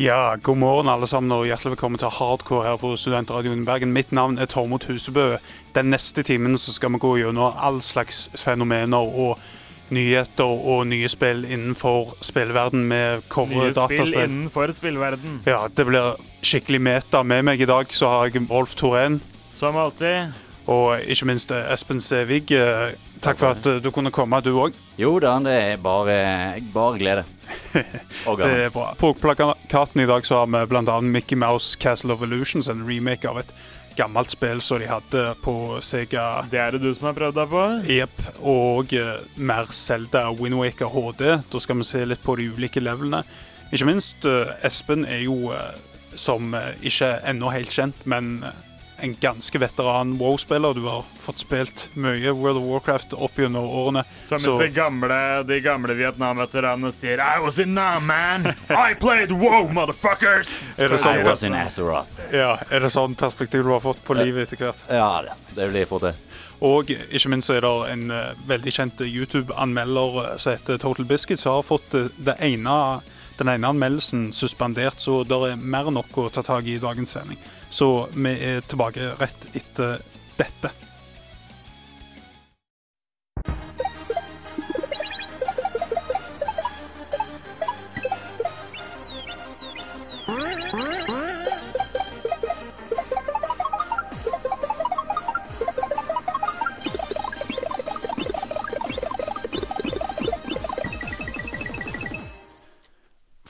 Ja, god morgen alle sammen og hjertelig velkommen til Hardcore her på Studentradioen Bergen. Mitt navn er Tormod Husebø. Den neste timen så skal vi gå gjennom all slags fenomener og nyheter og nye spill innenfor spillverden med cover Nye spill innenfor spillverden. Ja, det blir skikkelig meta. Med meg i dag så har jeg Rolf Torén Som alltid. og ikke minst eh, Espen Sævig. Takk for at eh, du kunne komme, du òg. Jo da, det er bare, bare glede. Det er bra. På plakaten i dag så har vi bl.a. Mickey Mouse Castle of Illusions, en remake av et gammelt spill som de hadde på Sega Det er det du som har prøvd deg på? Jepp. Og uh, mer Zelda Windwaker HD. Da skal vi se litt på de ulike levelene. Ikke minst uh, Espen er jo, uh, som ikke ennå helt kjent, men en ganske veteran WoW-spiller. Du har fått spilt mye World of Warcraft opp gjennom årene. Som hvis Så- de gamle, de gamle Vietnam-veteranene sier I was in now man! I played wow, motherfuckers! Er det I sånn, was in Azeroth. ja, er det sånn perspektiv du har fått på livet etter hvert? Ja det blir fort det. Og ikke minst så er det en eh, veldig kjent YouTube-anmelder eh, som heter Total Biscuit, som har fått eh, det ene, den ene anmeldelsen suspendert, så det er mer enn nok å ta tak i i dagens sending. Så vi er tilbake rett etter dette.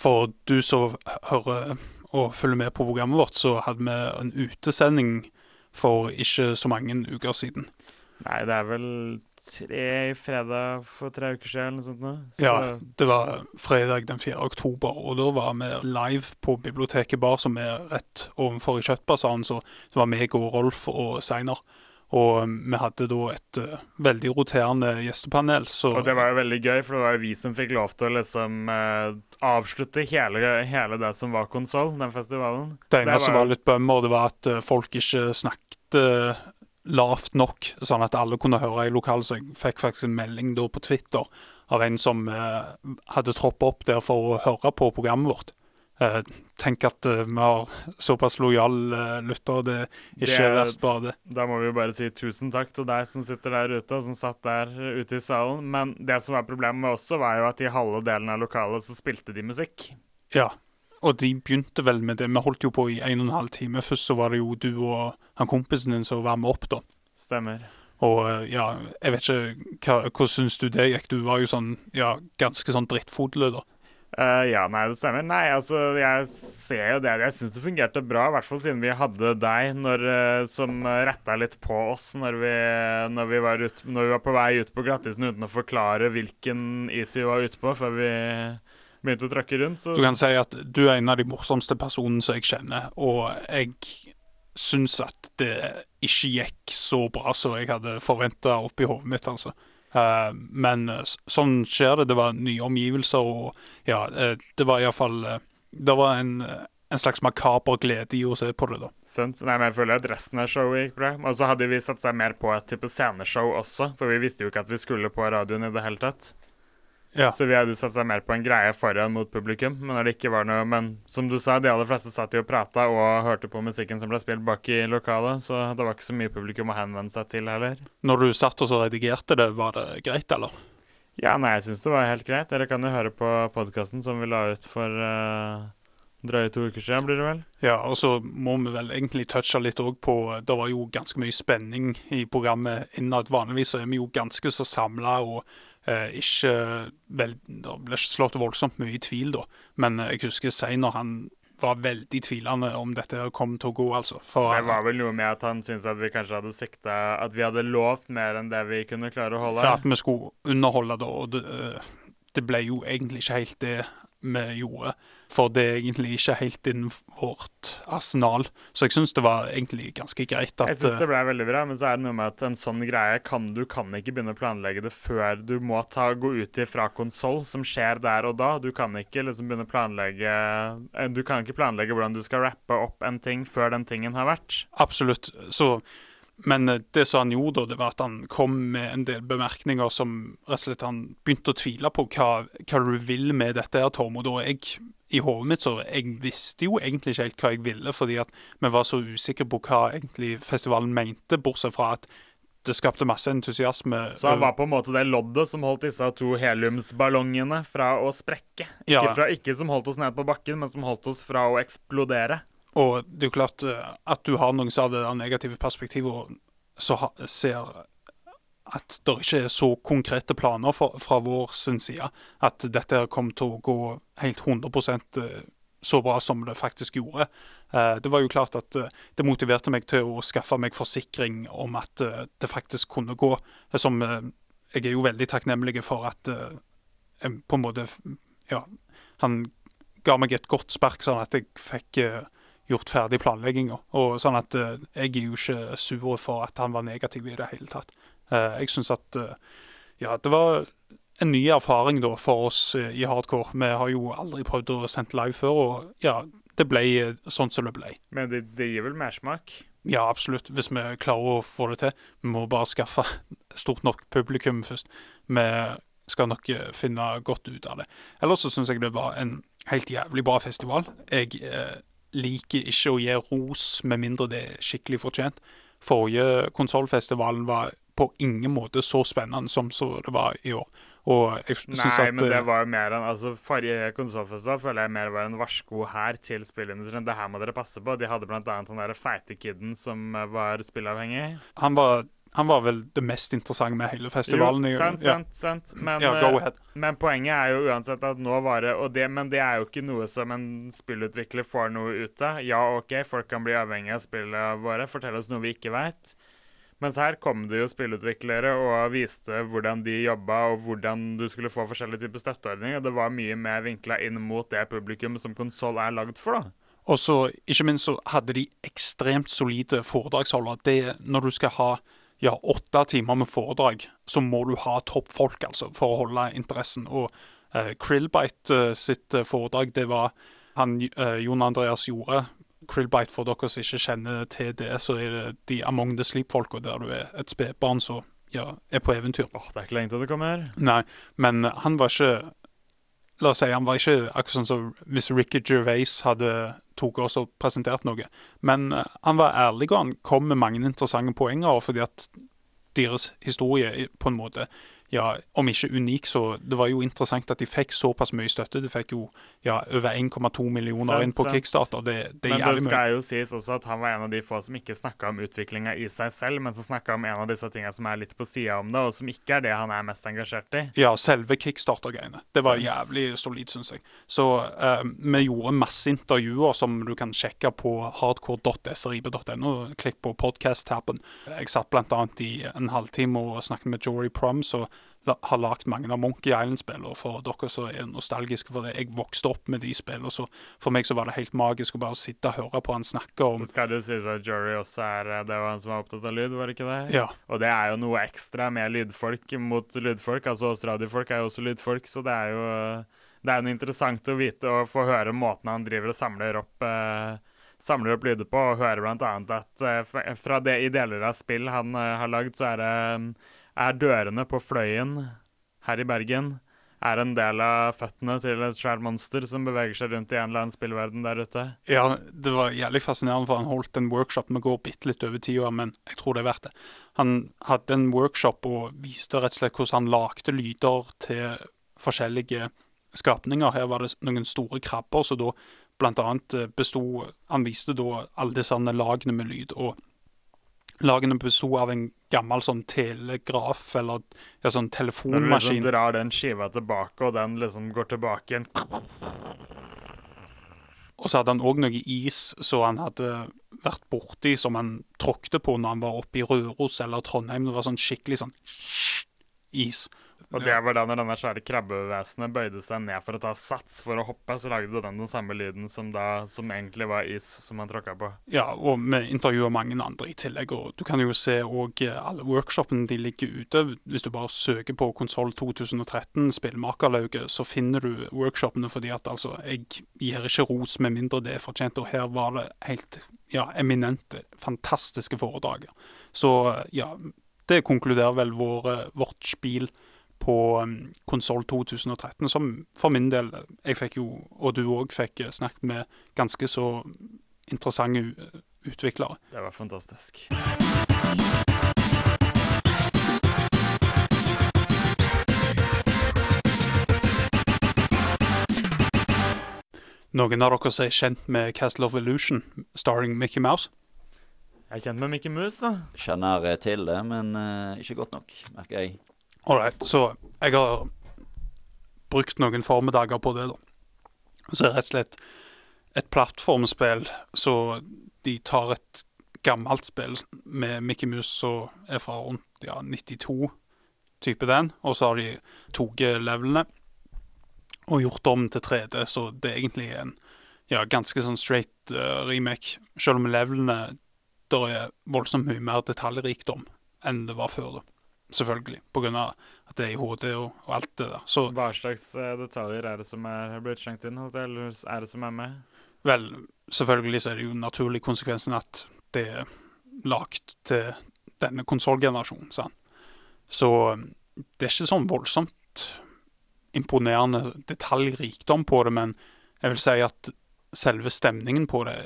For du som hører og følger med på programmet vårt, så hadde vi en utesending for ikke så mange uker siden. Nei, det er vel tre fredag for tre uker siden eller noe sånt. nå. Så Ja, det var fredag den 4. oktober, og da var vi live på Biblioteket Bar, som er rett ovenfor i Kjøttbasaren. Så, så var meg og Rolf og Seiner. Og um, vi hadde da et uh, veldig roterende gjestepanel. Så Og det var jo veldig gøy, for det var jo vi som fikk lov til å liksom uh, avslutte hele, hele det som var konsoll, den festivalen. det eneste som var- var litt bømmer, det var at uh, folk ikke snakket uh, lavt nok, sånn at alle kunne høre i lokalet. Så jeg fikk faktisk en melding da på Twitter av en som uh, hadde troppet opp der for å høre på programmet vårt. Uh, tenk at uh, vi har såpass lojal uh, lytter. Det er ikke Det- verst bare det. Da må vi jo bare si tusen takk til deg som sitter der ute, og som satt der ute i salen. Men det som var problemet med også, var jo at i halve delen av lokalet så spilte de musikk. Ja. Og de begynte vel med det. Vi holdt jo på i en og en halv time. Først så var det jo du og han kompisen din som var med opp, da. Stemmer. Og ja, jeg vet ikke hva, Hvordan syns du det gikk? Du var jo sånn, ja, ganske sånn drittfodle, da. Eh, ja, nei, det stemmer. Nei, altså, jeg ser jo det. Jeg syns det fungerte bra, i hvert fall siden vi hadde deg når, eh, som retta litt på oss når vi, når, vi ut, når vi var på vei ut på glattisen uten å forklare hvilken is vi var ute på, før vi begynte å tråkke rundt. Så Du kan si at du er en av de morsomste personene som jeg kjenner, og jeg syns at det ikke gikk så bra som jeg hadde forventa oppi hodet mitt, altså. Eh, men eh, sånn skjer det. Det var nye omgivelser, og ja, eh, det var iallfall Det var en, en slags makaber glede i å se på det, da. Sunt. Nei, men jeg føler at resten av showet gikk bra. Og så hadde vi satsa mer på et type sceneshow også, for vi visste jo ikke at vi skulle på radioen i det hele tatt. Ja. Så vi hadde satsa mer på en greie foran mot publikum. Men når det ikke var noe Men som du sa, de aller fleste satt jo og prata og hørte på musikken som ble spilt bak i lokalet, så det var ikke så mye publikum å henvende seg til heller. Når du satt og så redigerte det, var det greit, eller? Ja, nei, jeg syns det var helt greit. Dere kan jo høre på podkasten som vi la ut for uh, drøye to uker siden, blir det vel? Ja, og så må vi vel egentlig touche litt òg på Det var jo ganske mye spenning i programmet innad. Vanligvis så er vi jo ganske så samla og ikke vel, Det ble ikke slått voldsomt mye i tvil, da. Men eh, jeg husker Seiner han var veldig tvilende om dette kom til å gå, altså. For Det var vel noe med at han syntes at vi kanskje hadde sikta At vi hadde lovt mer enn det vi kunne klare å holde. ja, at vi skulle underholde det, og det, eh, det ble jo egentlig ikke helt det vi gjorde. For det er egentlig ikke helt innen vårt arsenal. Så jeg syns det var egentlig ganske greit at Jeg syns det eh, ble veldig bra, men så er det noe med at en sånn greie kan du kan ikke begynne å planlegge det før du må ta, gå ut ifra konsoll, som skjer der og da. Du kan ikke liksom begynne å planlegge eh, Du kan ikke planlegge hvordan du skal rappe opp en ting før den tingen har vært. Absolutt. Så men eh, det som han gjorde, da, det var at han kom med en del bemerkninger som rett og slett han begynte å tvile på hva, hva du vil med dette, her, Tom. Og da jeg i hodet mitt så jeg visste jo egentlig ikke helt hva jeg ville, fordi at vi var så usikre på hva egentlig festivalen mente, bortsett fra at det skapte masse entusiasme. Så han var på en måte det loddet som holdt disse to heliumsballongene fra å sprekke. Ikke, Ja. fra, ikke som holdt oss ned på bakken, men som holdt oss fra å eksplodere. Og det er jo klart eh, at du har noen har det negative perspektivet, så ser at det ikke er så konkrete planer fra, fra vår side. At dette kommer til å gå helt 100 eh, så bra som det faktisk gjorde. Eh, Det var jo klart at det motiverte meg til å skaffe meg forsikring om at det faktisk kunne gå. Som Jeg er jo veldig takknemlig for at på en måte Ja, han ga meg et godt spark, sånn at jeg fikk gjort ferdig planlegginga. Sånn at uh, jeg er jo ikke sur for at han var negativ i det hele tatt. Uh, jeg syns at uh, ja, det var en ny erfaring da for oss i hardcore. Vi har jo aldri prøvd å sende live før, og ja, det ble sånn som det ble. Men det, det gir vel mersmak? Ja, absolutt. Hvis vi klarer å få det til. Vi må bare skaffe stort nok publikum først. Vi skal nok finne godt ut av det. Ellers så syns jeg det var en helt jævlig bra festival. Jeg eh, liker ikke å gi ros med mindre det er skikkelig fortjent. Forrige konsollfestivalen var på ingen måte så spennende som så det var i år. Nei, men det eh, var jo mer enn altså Forrige konsollfestival føler jeg mer var en varsko her til spillindustrien. Det her må dere passe på. De hadde blant annet den der feite kiden som eh, var spillavhengig. han, var, han var vel det mest interessante med hele festivalen. Jo, sant, ja. sant, sant. Men, Ja, eh, men poenget er jo uansett at nå var det, og det Men det er jo ikke noe som en spillutvikler får noe ut av. Ja, OK, folk kan bli avhengig av spillene våre. Fortell oss noe vi ikke veit. Mens her kom det jo spillutviklere og viste hvordan de jobba, og hvordan du skulle få forskjellige typer støtteordninger. Det var mye mer vinkla inn mot det publikum som konsoll er lagd for, da. Og så, ikke minst, så hadde de ekstremt solide foredragsholdere. Det, når du skal ha ja, åtte timer med foredrag, så må du ha toppfolk, altså, for å holde interessen. Og eh, Krillbite eh, sitt eh, foredrag, det var han eh, Jon Andreas gjorde. Krillbite, for dere som ikke kjenner til det, så er det de Among the Sleep-folka, der du er et spedbarn som ja, er på eventyr. Åh, det er ikke lenge til det kommer. Nei, men han var ikke La oss si han var ikke akkurat sånn som hvis Ricky Gervais hadde tok oss og presentert noe. Men eh, han var ærlig, og han kom med mange interessante poenger, fordi at deres historie på en måte ja, om ikke unik, så det var jo interessant at de fikk såpass mye støtte. De fikk jo ja, over 1,2 millioner Sant, inn på sant. Kickstarter. Det, det Men det skal jo sies også at han var en av de få som ikke snakka om utviklinga i seg selv, men som snakka om en av disse tinga som er litt på sida om det, og som ikke er det han er mest engasjert i. Ja, selve kickstarter-greiene. Det var Sant. jævlig solid, syns jeg. Så uh, vi gjorde masse intervjuer som du kan sjekke på hardcore.srib.no. Klikk på podcast-tappen. Jeg satt annet i en halvtime og snakket med Jory Prom, la, har lagd mange av Monkey Island-spillene. For dere som er nostalgiske for det, jeg vokste opp med de spillene, så for meg så var det helt magisk å bare sitte og høre på han snakke om Så skal det sies at Jory også er eh, Det var han som var opptatt av lyd, var det ikke det? Ja. Og det er jo noe ekstra med lydfolk mot lydfolk. Altså oss radiofolk er jo også lydfolk, så det er jo det er noe interessant å vite og få høre måten han driver og samler opp eh, samler opp lyder på, og høre blant annet at eh, fra det i deler av spill han eh, har lagd, så er det er dørene på Fløyen her i Bergen er en del av føttene til et svært monster som beveger seg rundt i en eller annen spillverden der ute. Ja, det var jævlig fascinerende, for han holdt en workshop. Vi går bitte litt over tida, men jeg tror det er verdt det. Han hadde en workshop og viste rett og slett hvordan han lagde lyder til forskjellige skapninger. Her var det noen store krabber, så da blant annet besto Han viste da alle disse lagene med lyd. og Lagene episode av en gammel sånn telegraf, eller ja, sånn Når du liksom drar den skiva tilbake, og den liksom går tilbake igjen Og så hadde han òg noe is som han hadde vært borti, som han tråkte på når han var oppe i Røros eller Trondheim. Det var sånn skikkelig sånn is. Og det var da når denne svære krabbevesenet bøyde seg ned for å ta sats for å hoppe, så lagde den den samme lyden som da som egentlig var is som han tråkka på. Ja, og vi intervjuer mange andre i tillegg. Og du kan jo se òg alle workshopene de ligger ute. Hvis du bare søker på Konsoll 2013, spillmakerlauget, så finner du workshopene fordi at altså Jeg gir ikke ros med mindre det er fortjent, og her var det helt ja, eminente, fantastiske foredrag. Så ja, det konkluderer vel vår, vårt spill på um, konsoll 2013, som for min del Jeg fikk jo, og du òg, fikk snakket med ganske så interessante utviklere. Det var fantastisk. Noen av dere som er kjent med Castle of Illusion, starring Mickey Mouse? Jeg er kjent med Mickey Mouse, da. Kjenner eh, til det, men uh, ikke godt nok, merker jeg. Ålreit, så jeg har brukt noen formiddager på det, da. Så er rett og slett et plattformspill, så de tar et gammelt spill med Mickey Mouse som er fra rundt ja, 92, type den, og så har de tatt levelene og gjort om til 3D, så det er egentlig en ja, ganske sånn straight uh, remake. Selv om levelene der er voldsomt mye mer detaljrikdom enn det var før. da. Selvfølgelig, pga. at det er i HD og, og, alt det der. Så, Hva slags uh, detaljer er det som er blitt slengt inn, eller er det som er med? Vel, selvfølgelig så er det jo naturlig konsekvensen at det er lagd til denne konsollgenerasjonen. Så det er ikke sånn voldsomt imponerende detaljrikdom på det, men jeg vil si at selve stemningen på det,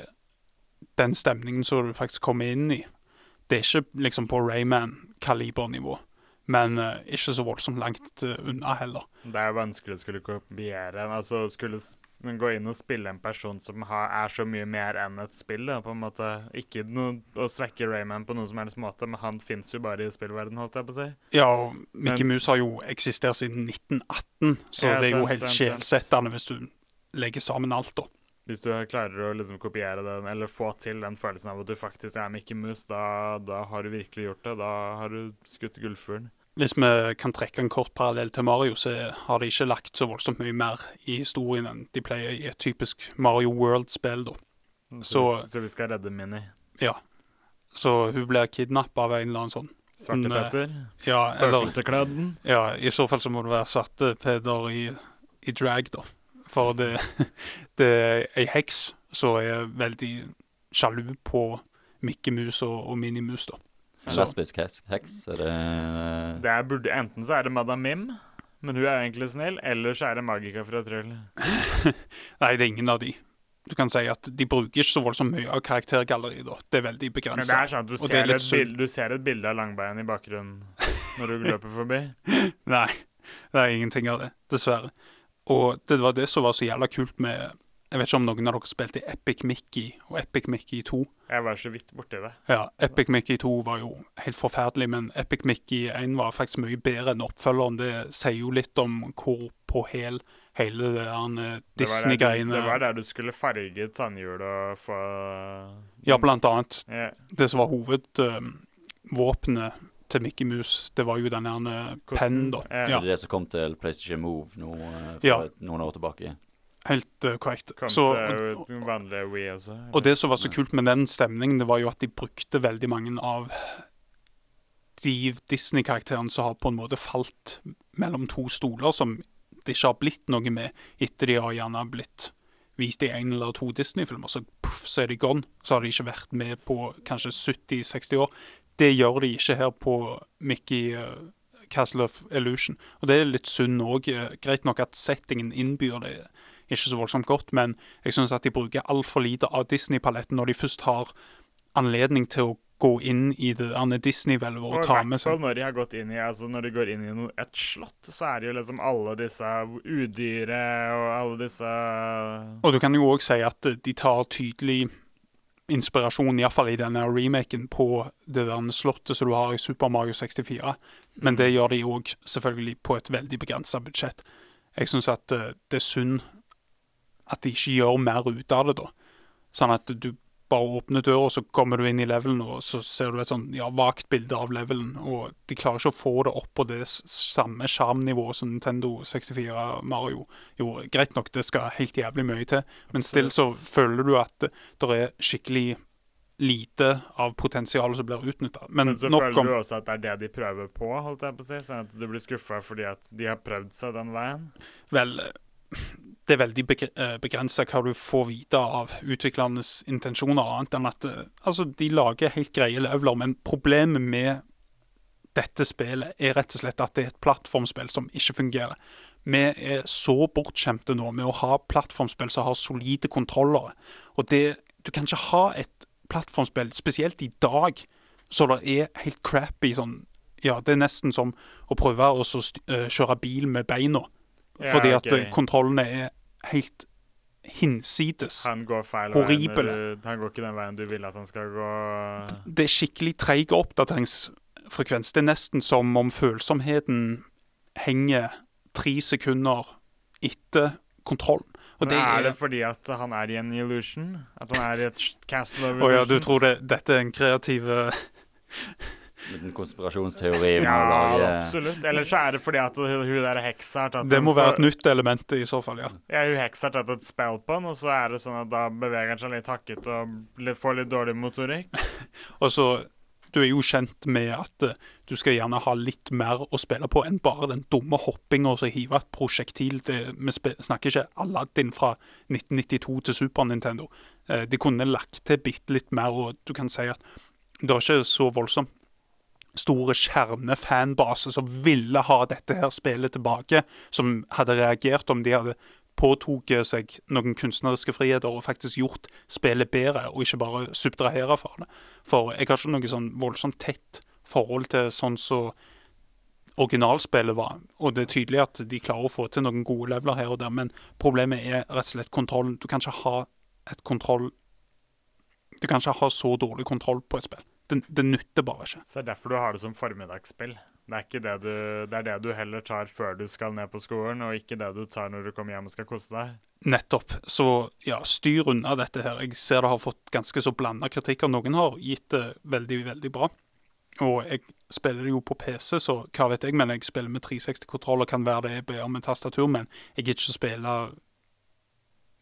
den stemningen som du faktisk kommer inn i, det er ikke liksom på Rayman-kalibernivå. Men uh, ikke så voldsomt langt uh, unna heller. Det er vanskelig å skulle kopiere Altså skulle gå inn og spille en person som har, er så mye mer enn et spill. Da, på en måte. Ikke noe, å svekke Rayman på noen som helst måte, men han fins jo bare i spillverden, holdt jeg på å si. Ja, og Mickey Mouse har jo eksistert siden 1918, så ja, det er jo helt sjelsettende hvis du legger sammen alt, da. Hvis du klarer å liksom kopiere den, eller få til den følelsen av at du faktisk er Mickey Mouse, da, da har du virkelig gjort det. Da har du skutt gullfuglen. Hvis vi kan trekke en kort parallell til Mario, så har de ikke lagt så voldsomt mye mer i historien enn de pleier i et typisk Mario World-spill. da. Så, så, vi skal redde Minnie? Ja. Så hun blir kidnappa av en eller annen sånn Svarte Petter? Ja, Spøkelseskledden? Ja, i så fall så må det være Svarte Peder i, i drag, da. For det, det er ei heks som er veldig sjalu på Mikke Mus og, og Minnie Mus, da. En lesbisk heks? Er det det er burde, Enten så er det Madam Mim, men hun er egentlig snill, eller så er det Magika fra Trøll. Nei, det er ingen av de. Du kan si at de bruker ikke så voldsomt mye av karaktergalleriet. da. Det er veldig begrensa. Men det er sånn at du, ser et, bild, du ser et bilde av Langbein i bakgrunnen når du løper forbi? Nei, det er ingenting av det. Dessverre. Og det var det som var så jævla kult med jeg vet ikke om noen av dere spilte Epic Mickey og Epic Mickey 2. Jeg var så vidt borti det. Ja, Epic Mickey 2 var jo helt forferdelig, men Epic Mickey 1 var faktisk mye bedre enn oppfølgeren. Det sier jo litt om hvor på hæl hele det der Disney-greiene Det var der du skulle farge tannhjul og få Ja, blant annet. Yeah. Det som var hovedvåpenet til Mickey Mouse, det var jo den der pennen, da. Ja. Det er det som kom til PlayStation Move nå, eh, for ja. noen år tilbake? Helt uh, korrekt. Kom så, og, vanlige Wii også. Og det som var så kult med den stemningen, det var jo at de brukte veldig mange av de Disney-karakterene som har på en måte falt mellom to stoler, som det ikke har blitt noe med etter de har gjerne blitt vist i en eller to Disney-filmer. Så puff, så er de gone. Så har de ikke vært med på kanskje 70-60 år. Det gjør de ikke her på Mickey uh, Castle of Illusion. Og det er litt synd òg. Greit nok at settingen innbyr det ikke så voldsomt godt, men jeg syns at de bruker altfor lite av Disney-paletten når de først har anledning til å gå inn i det Disney-hvelvet og, og ta med seg når de har gått inn i altså når de går inn i noe, et slott, så er det jo liksom alle disse udyre og alle disse Og du kan jo òg si at de tar tydelig inspirasjon, iallfall i denne remaken, på det der slottet som du har i Super Mario 64. Men mm. det gjør de òg selvfølgelig på et veldig begrensa budsjett. Jeg syns at eh, det er synd at de ikke gjør mer ut av det, da. Sånn at du bare åpner døra, så kommer du inn i levelen, og så ser du et sånn ja, vagt bilde av levelen. Og de klarer ikke å få det opp på det samme sjarmnivået som Nintendo 64 Mario gjorde. Greit nok, det skal helt jævlig mye til, men still så føler du at det er skikkelig lite av potensialet som blir utnytta. Men, men, så føler om, du også at det er det de prøver på, holdt jeg på å si? Sånn at du blir skuffa fordi at de har prøvd seg den veien? Vel, det er veldig begrensa hva du får vite av utviklernes intensjoner, annet enn at eh, altså, de lager helt greie leveler. Men problemet med dette spillet er rett og slett at det er et plattformspill som ikke fungerer. Vi er så bortskjemte nå med å ha plattformspill som har solide kontrollere. Og det, du kan ikke ha et plattformspill, spesielt i dag, så det er helt crappy sånn Ja, det er nesten som å prøve å uh, kjøre bil med beina. Ja, fordi at kontrollene er helt hinsides han går feil horrible. Veien, han går ikke den veien du vil at han skal gå. Det er skikkelig treig oppdateringsfrekvens. Det er nesten som om følsomheten henger tre sekunder etter kontrollen. Og det er, er det fordi at han er i en illusion? At han er i et castle of illusions? Å ja, du tror det, dette er en kreativ liten konspirasjonsteori. Ja, lage... absolutt. Eller så er det fordi at hun der heksa har tatt Det må være et nytt element i så fall, ja. Ja, hun heksa har tatt et spell på den, og så er det sånn at da beveger han seg litt hakket og får litt dårlig motorikk. og så du er jo kjent med at uh, du skal gjerne ha litt mer å spille på enn bare den dumme hoppinga og hive et prosjektil til Vi snakker ikke Aladdin fra 1992 til Super Nintendo. Uh, de kunne lagt til bitte litt mer, og du kan si at det er ikke så voldsomt store kjernefanbase som ville ha dette her spillet tilbake, som hadde reagert om de hadde påtok seg noen kunstneriske friheter og faktisk gjort spillet bedre, og ikke bare subtrahere fra det. For jeg har ikke noe sånn voldsomt tett forhold til sånn som så originalspillet var. Og det er tydelig at de klarer å få til noen gode leveler her og der, men problemet er rett og slett kontrollen. Du kan ikke ha et kontroll Du kan ikke ha så dårlig kontroll på et spill. Det, det nytter bare ikke. Så det er derfor du har det som formiddagsspill? Det er, det, du, det er det du heller tar før du skal ned på skolen, og ikke det du tar når du kommer hjem og skal kose deg? Nettopp. Så ja, styr unna dette her. Jeg ser det har fått ganske så blanda kritikk, og noen har gitt det veldig, veldig bra. Og jeg spiller det jo på PC, så hva vet jeg, men jeg spiller med 360-kontroll og kan være det jeg ber om en tastatur, men jeg gidder ikke spille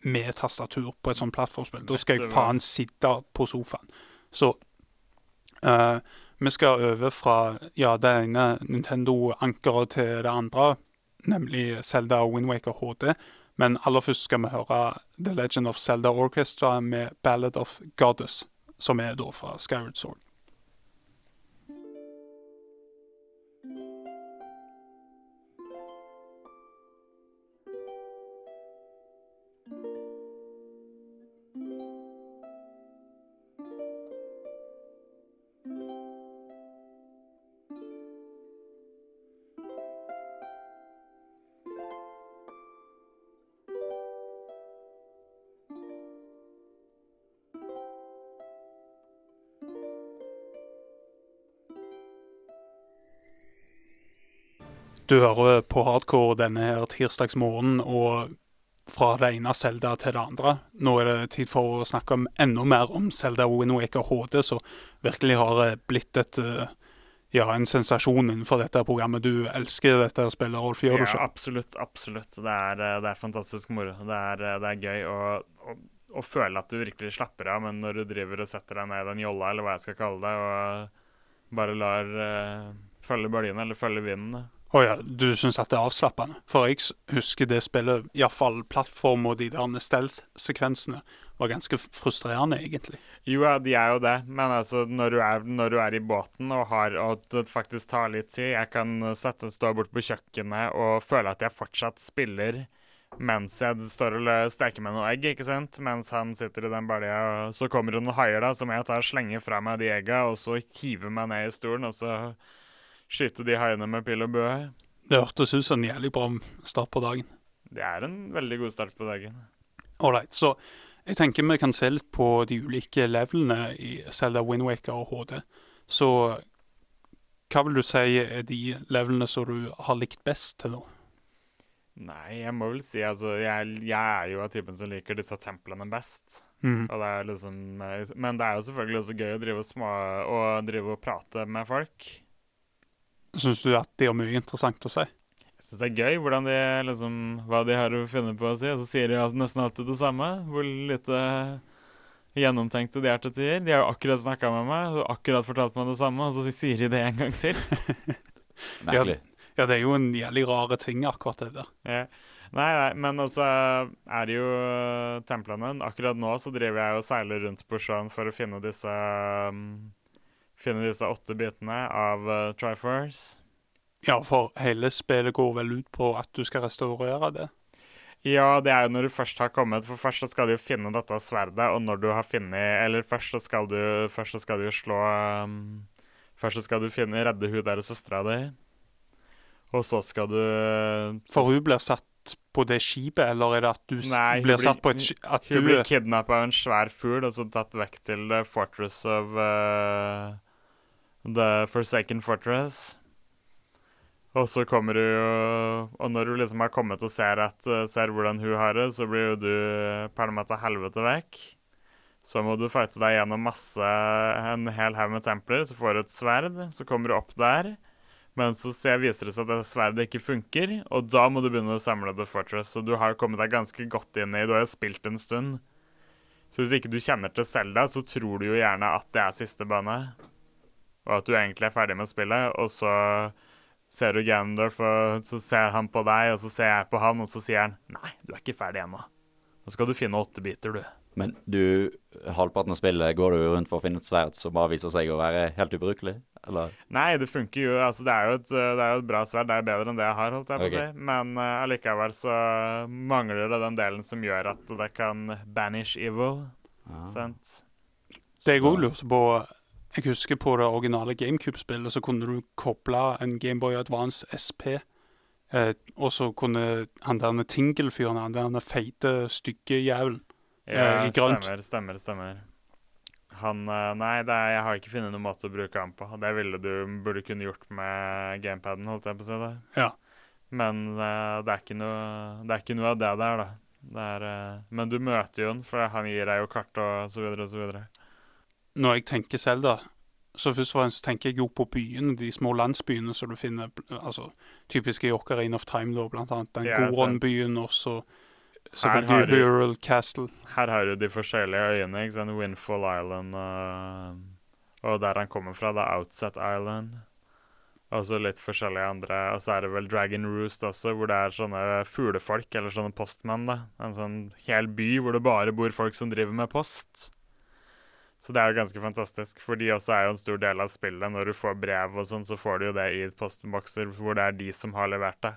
med tastatur på et sånt plattformspill. Da skal jeg faen sitte på sofaen. Så uh, vi skal over fra ja, det ene Nintendo-ankeret til det andre, nemlig Zelda Windwaker HD. Men aller først skal vi høre The Legend of Zelda Orchestra med Ballad of Goddess, som er da fra Skyward Sword. Du hører på hardcore denne her tirsdagsmorgenen og fra det ene Selda til det andre. Nå er det tid for å snakke om enda mer om Selda Windwaker HD, som virkelig har blitt et eh, ja, en sensasjon innenfor dette programmet. Du elsker dette spillet, Rolf, gjør du ikke? Ja, absolutt. Absolutt. Det er, eh, det er fantastisk moro. Det er, eh, det er gøy å, å, å, føle at du virkelig slapper av, men når du driver og setter deg ned i den jolla, eller hva jeg skal kalle det, og bare lar uh, følge bølgene, eller følge vinden å oh ja, du syns at det er avslappende? For jeg husker det spillet, iallfall plattform og de der stealth-sekvensene, var ganske frustrerende, egentlig. Jo, ja, de er jo det, men altså, når du er, når du er i båten og, har, og det faktisk tar litt tid Jeg kan sette, stå bort på kjøkkenet og føle at jeg fortsatt spiller mens jeg står og steker med noe egg, ikke sant? Mens han sitter i den balja, og så kommer det noen haier, da, som jeg tar og slenger fra meg de egga, og så hiver meg ned i stolen, og så skyte de haiene med pil og bue. Det hørtes ut som en jævlig bra start på dagen. Det er en veldig god start på dagen. Ålreit. Så jeg tenker vi kan se litt på de ulike levelene i Zelda Windwaker og HD. Så hva vil du si er de levelene som du har likt best til nå? Nei, jeg må vel si altså Jeg, jeg er jo av typen som liker disse templene best. Mm. Og det er liksom Men det er jo selvfølgelig også gøy å drive små, å drive og prate med folk. Syns du at de har mye interessant å si? Jeg syns det er gøy hvordan de, liksom, hva de har å finne på å si. Og så sier de nesten alltid det samme. Hvor lite gjennomtenkte de er til tider. De har jo akkurat snakka med meg og akkurat fortalt meg det samme, og så sier de det en gang til. Merkelig. Ja, ja, det er jo en jævlig rare ting, akkurat det der. Ja. Nei, nei, men også er det jo templene. Akkurat nå så driver jeg og seiler rundt på sjøen for å finne disse um, Finne disse åtte bitene av uh, Triforce. Ja, for hele spillet går vel ut på at du skal restaurere det. Ja, det er jo når du først har kommet, for først så skal du jo finne dette sverdet, og når du har funnet Eller først så skal du, først så skal du slå um, Først så skal du finne redde hun der søstera di, og så skal du så, For hun blir satt på det skipet, eller er det at du Nei, blir satt på et skip Hun du blir kidnappa av en svær fugl og så tatt vekk til Fortress of uh, The Forsaken Fortress. Og så kommer du jo Og når du liksom har kommet og ser, at, uh, ser hvordan hun har det, så blir jo du pælma til helvete vekk. Så må du fighte deg gjennom masse En hel haug med templer, så får du et sverd. Så kommer du opp der. Men så ser, viser det seg at det sverdet ikke funker, og da må du begynne å samle The Fortress. Så du har kommet deg ganske godt inn i Du har jo spilt en stund. Så hvis ikke du kjenner til Selda, så tror du jo gjerne at det er siste bane. Og at du egentlig er ferdig med spillet, og så ser du Gandalf, og så ser han på deg, og så ser jeg på han, og så sier han Nei, du er ikke ferdig ennå. Nå skal du finne åtte biter, du. Men du, halvparten av spillet går du rundt for å finne et sverd som bare viser seg å være helt ubrukelig? Eller? Nei, det funker jo. Altså, det er jo et, det er jo et bra sverd. Det er bedre enn det jeg har, holdt jeg på å okay. si. Men uh, allikevel så mangler det den delen som gjør at det kan banish evil. Ja. Sant? Det jeg òg lurte på Jeg husker på det originale GameCube-spillet så kunne du koble en Gameboy Advance SP. Eh, og så kunne han der Tingle-fyren, han der feite, stygge jævelen Ja, i grønt. Stemmer, stemmer, stemmer. Han eh, Nei, det er, jeg har ikke funnet noen måte å bruke han på. Det ville du burde kunne gjort med gamepaden, holdt jeg på å si. det. Ja. Men eh, det, er ikke noe, det er ikke noe av det der, da. Det er, eh, men du møter jo han, for han gir deg jo kart og så videre og så videre. Når jeg tenker Selda så først og fremst tenker jeg jo på byene, de små landsbyene som du finner altså typiske i Ocarina of Time, da, blant annet. Den Ja. Goron-byen, også. selvfølgelig du- Castle. Her har du de forskjellige øyene. ikke sant? Windfall Island og, og der han kommer fra, da Outset Island. Og så litt forskjellige andre. Og så er det vel Dragon Roost også, hvor det er sånne fuglefolk, eller sånne postmenn. da. En sånn hel by hvor det bare bor folk som driver med post. Så det er jo ganske fantastisk, for de også er jo en stor del av spillet. Når du får brev og sånn, så får du jo det i postbokser hvor det er de som har levert det.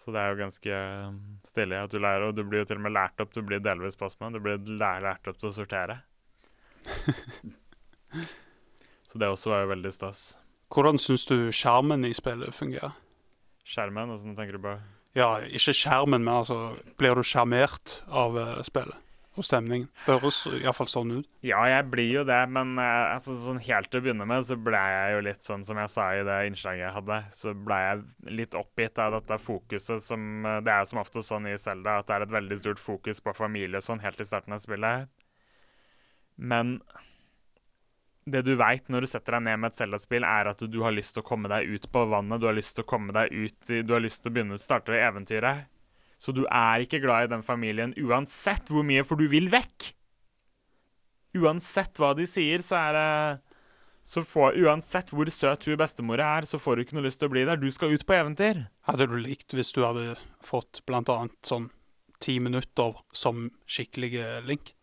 Så det er jo ganske um, stilig at du lærer, og du blir jo til og med lært opp. Du blir delvis postmann. Du blir læ- lært opp til å sortere. Så det også var jo veldig stas. Hvordan syns du skjermen i spillet fungerer? Skjermen, åssen tenker du på? Ja, ikke skjermen, men altså Blir du sjarmert av eh, spillet og stemning. Det høres iallfall sånn ut. Ja, jeg blir jo det, men eh, altså, sånn helt til å begynne med så ble jeg jo litt sånn som jeg sa i det innslaget jeg hadde, så ble jeg litt oppgitt av dette fokuset som eh, Det er jo som ofte sånn i Selda at det er et veldig stort fokus på familie sånn helt i starten av spillet. Men det du veit når du setter deg ned med et Zelda-spill, er at du har lyst til å komme deg ut på vannet, du har lyst til å komme deg ut i, Du har lyst til å begynne å starte eventyret. Så du er ikke glad i den familien uansett hvor mye, for du vil vekk. Uansett hva de sier, så er det så får, Uansett hvor søt hun bestemora er, så får du ikke noe lyst til å bli der. Du skal ut på eventyr. Hadde du likt hvis du hadde fått blant annet sånn ti minutter som skikkelige Link?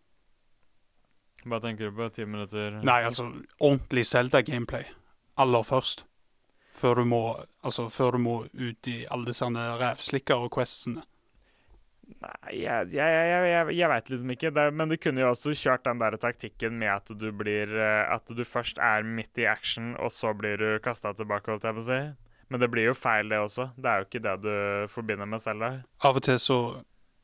Hva tenker du på? Ti minutter? Nei, altså ordentlig Zelda-gameplay aller først. Før du må altså, før du må ut i alle disse rævslikker og questene. Nei, jeg, jeg, jeg, jeg, veit liksom ikke. Det, men du kunne jo også kjørt den der taktikken med at du blir eh, At du først er midt i action, og så blir du kasta tilbake, holdt jeg på å si. Men det blir jo feil, det også. Det er jo ikke det du forbinder med selv. Av og til så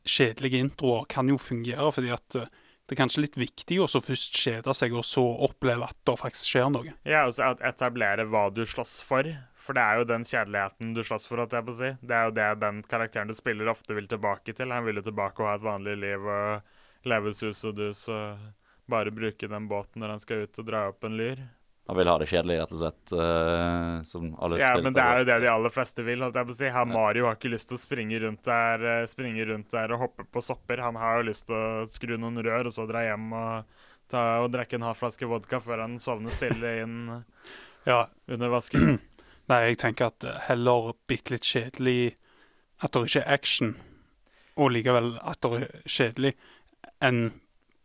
kjedelige introer kan jo fungere, fordi at eh, det er kanskje litt viktig å først kjede seg, og så oppleve at det faktisk skjer noe. Ja, altså etablere hva du slåss for. For det er jo den kjedeligheten du slåss for, jeg på å si. Det er jo det den karakteren du spiller, ofte vil tilbake til. Han vil jo tilbake og ha et vanlig liv og leve sus og dus og bare bruke den båten når han skal ut og dra opp en lyr. Han vil ha det kjedelig, rett og slett. Uh, som alle Ja, men det er jo det de aller fleste vil, holdt jeg på å si. Han Mario har ikke lyst til å springe rundt der, eh, springe rundt der og hoppe på sopper. Han har jo lyst til å skru noen rør og så dra hjem og, ta, og drikke en halv flaske vodka før han sovner stille inn Ja, under vasken. Nei, jeg tenker at eh, heller bitte litt kjedelig At det ikke er action, og likevel at det er kjedelig, enn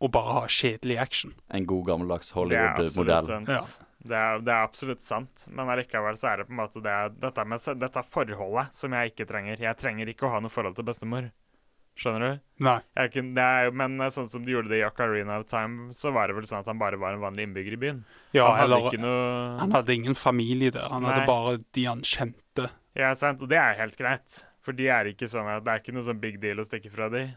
å bare ha kjedelig action. En god gammeldags Hollywood-modell. Ja. Det, er, det er absolutt sant, men allikevel så er det på en måte det, dette, med, dette forholdet som jeg ikke trenger. Jeg trenger ikke å ha noe forhold til bestemor. Skjønner du? Nei. Det er, men eh, sånn som de gjorde det i Ocarina of Time, så var det vel sånn at han bare var en vanlig innbygger i byen. Ja, han hadde eller ikke noe han hadde ingen familie der. Han Nei. hadde bare de han kjente. Ja, sant, og det er helt greit. For de er ikke sånn at det er ikke noe sånn big deal å stikke fra de.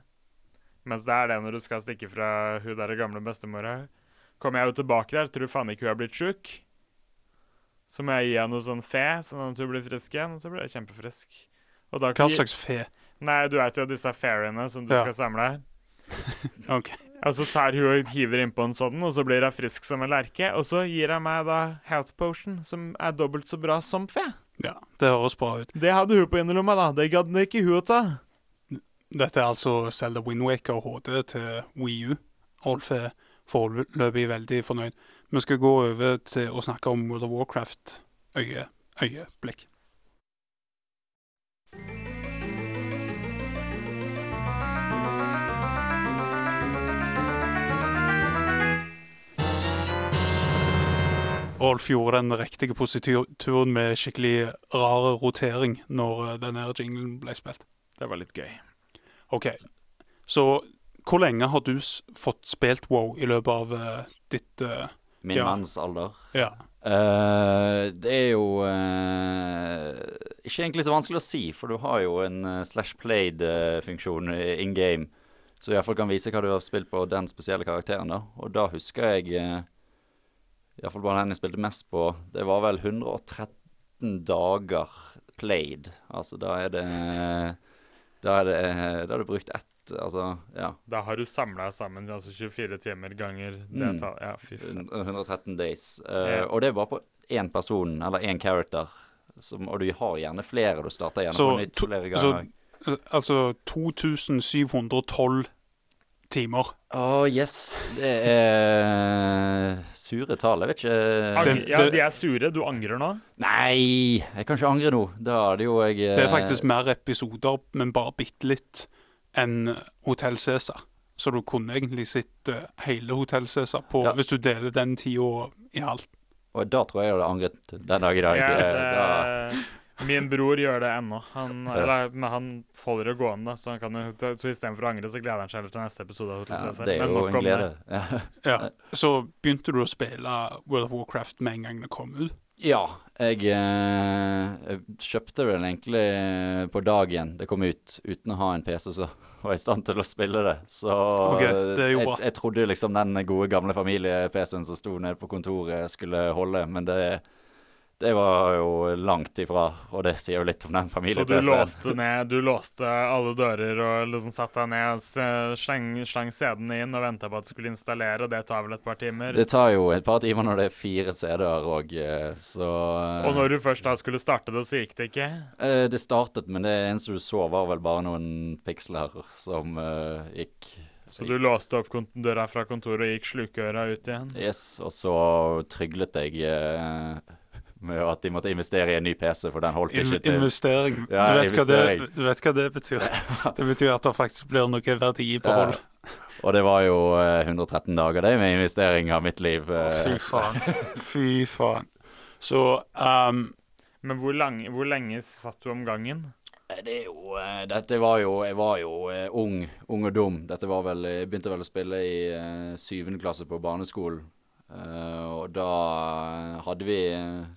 Mens det er det når du skal stikke fra hun der gamle bestemora. Kommer jeg jo tilbake der, tror faen ikke hun er blitt sjuk. Så må jeg gi henne noe sånn fe, sånn at hun blir frisk igjen. Og så blir jeg kjempefrisk. Hva slags fe? Nei, du vet jo disse fairyene som du Ja. skal samle. OK. Og så tar hun og hiver innpå en sånn, og så blir hun frisk som en lerke. Og så gir hun meg da health potion, som er dobbelt så bra som fe. Ja, det høres bra ut. Det hadde hun på innerlomma, da. Det gadd ikke hun å ta. Dette er altså Zelda Windwaker HD til Wii U. Rolf er foreløpig veldig fornøyd. Vi skal gå over til å snakke om World of Warcraft øye, øyeblikk. Rolf gjorde den riktige posituren med skikkelig rar rotering når eh, denne jinglen ble spilt. Det var litt gøy. OK. Så hvor lenge har du s fått spilt WoW i løpet av uh, ditt uh, Min Ja. manns alder. Ja. Uh, det er jo ikke egentlig så vanskelig å si, for du har jo en slash played-funksjon in game, så iallfall kan vise hva du har spilt på den spesielle karakteren. da. Og da husker jeg uh, Iallfall bare den jeg spilte mest på. Det var vel 113 dager played. Altså da er det Da er det Da har du brukt ett Altså, ja. Da har du samla sammen altså 24 timer ganger det Mm. tallet. Ja, fy faen. 113 days. Uh, yeah. Og det er bare på én person, eller én character. Som, og du har gjerne flere. Du starter gjerne Så på nytt flere så- ganger. Så, Altså 2712 timer. Å, yes. Det er sure tall. Jeg vet ikke Ang Det- ja, de er sure. Du angrer nå? Nei, jeg kan ikke angre nå. Da er det jo jeg Det er eh, faktisk mer episoder, men bare bitte litt, enn Hotell Cæsar. Så du kunne egentlig sett eh, hele Hotell Cæsar på Ja. hvis du deler den tida i alt. Og da tror jeg jeg hadde angret den dag i dag. Ja, det... da, min bror gjør det ennå. Han, Ja. men han holder det gående, så, han kan så istedenfor å angre, så gleder han seg heller til neste episode. av ja, det er Men jo nok en glede. Ja. Ja. Så begynte du å spille World of Warcraft med en gang det kom ut. Ja, jeg, eh, jeg kjøpte det egentlig på dagen det kom ut, uten å ha en PC, så var jeg i stand til å spille det. Så okay, det er jeg, jeg trodde liksom den gode gamle familie-PC-en som sto nede på kontoret, skulle holde, men det, det var jo langt ifra, og det sier jo litt om den Så du låste ned Du låste alle dører og liksom satte deg ned, sleng, sleng, CD-ene inn og venta på at du skulle installere, og det tar vel et par timer? Det tar jo et par timer når det er fire CD-er òg, så Og når du først da skulle starte det, så gikk det ikke? Eh, Det startet, men det eneste du så, var vel bare noen piksler som uh, gikk Så du låste opp døra fra kontoret og gikk slukøra ut igjen? Yes, og så tryglet jeg eh, med at de måtte investere i en ny PC, for den holdt In ikke til investering. Ja, du, vet hva det, du vet hva det betyr? Det betyr at det faktisk blir noe verdi på hold. Ja. Og det var jo eh, 113 dager, det, med investering av mitt liv. Å, Fy faen. Fy faen. Så um, Men hvor, lang, hvor lenge satt du om gangen? Eh, Det er jo eh, Dette var jo Jeg var jo eh, ung, ung og dum. Dette var vel Jeg begynte vel å spille i eh, syvende klasse på barneskolen. Eh, og da hadde vi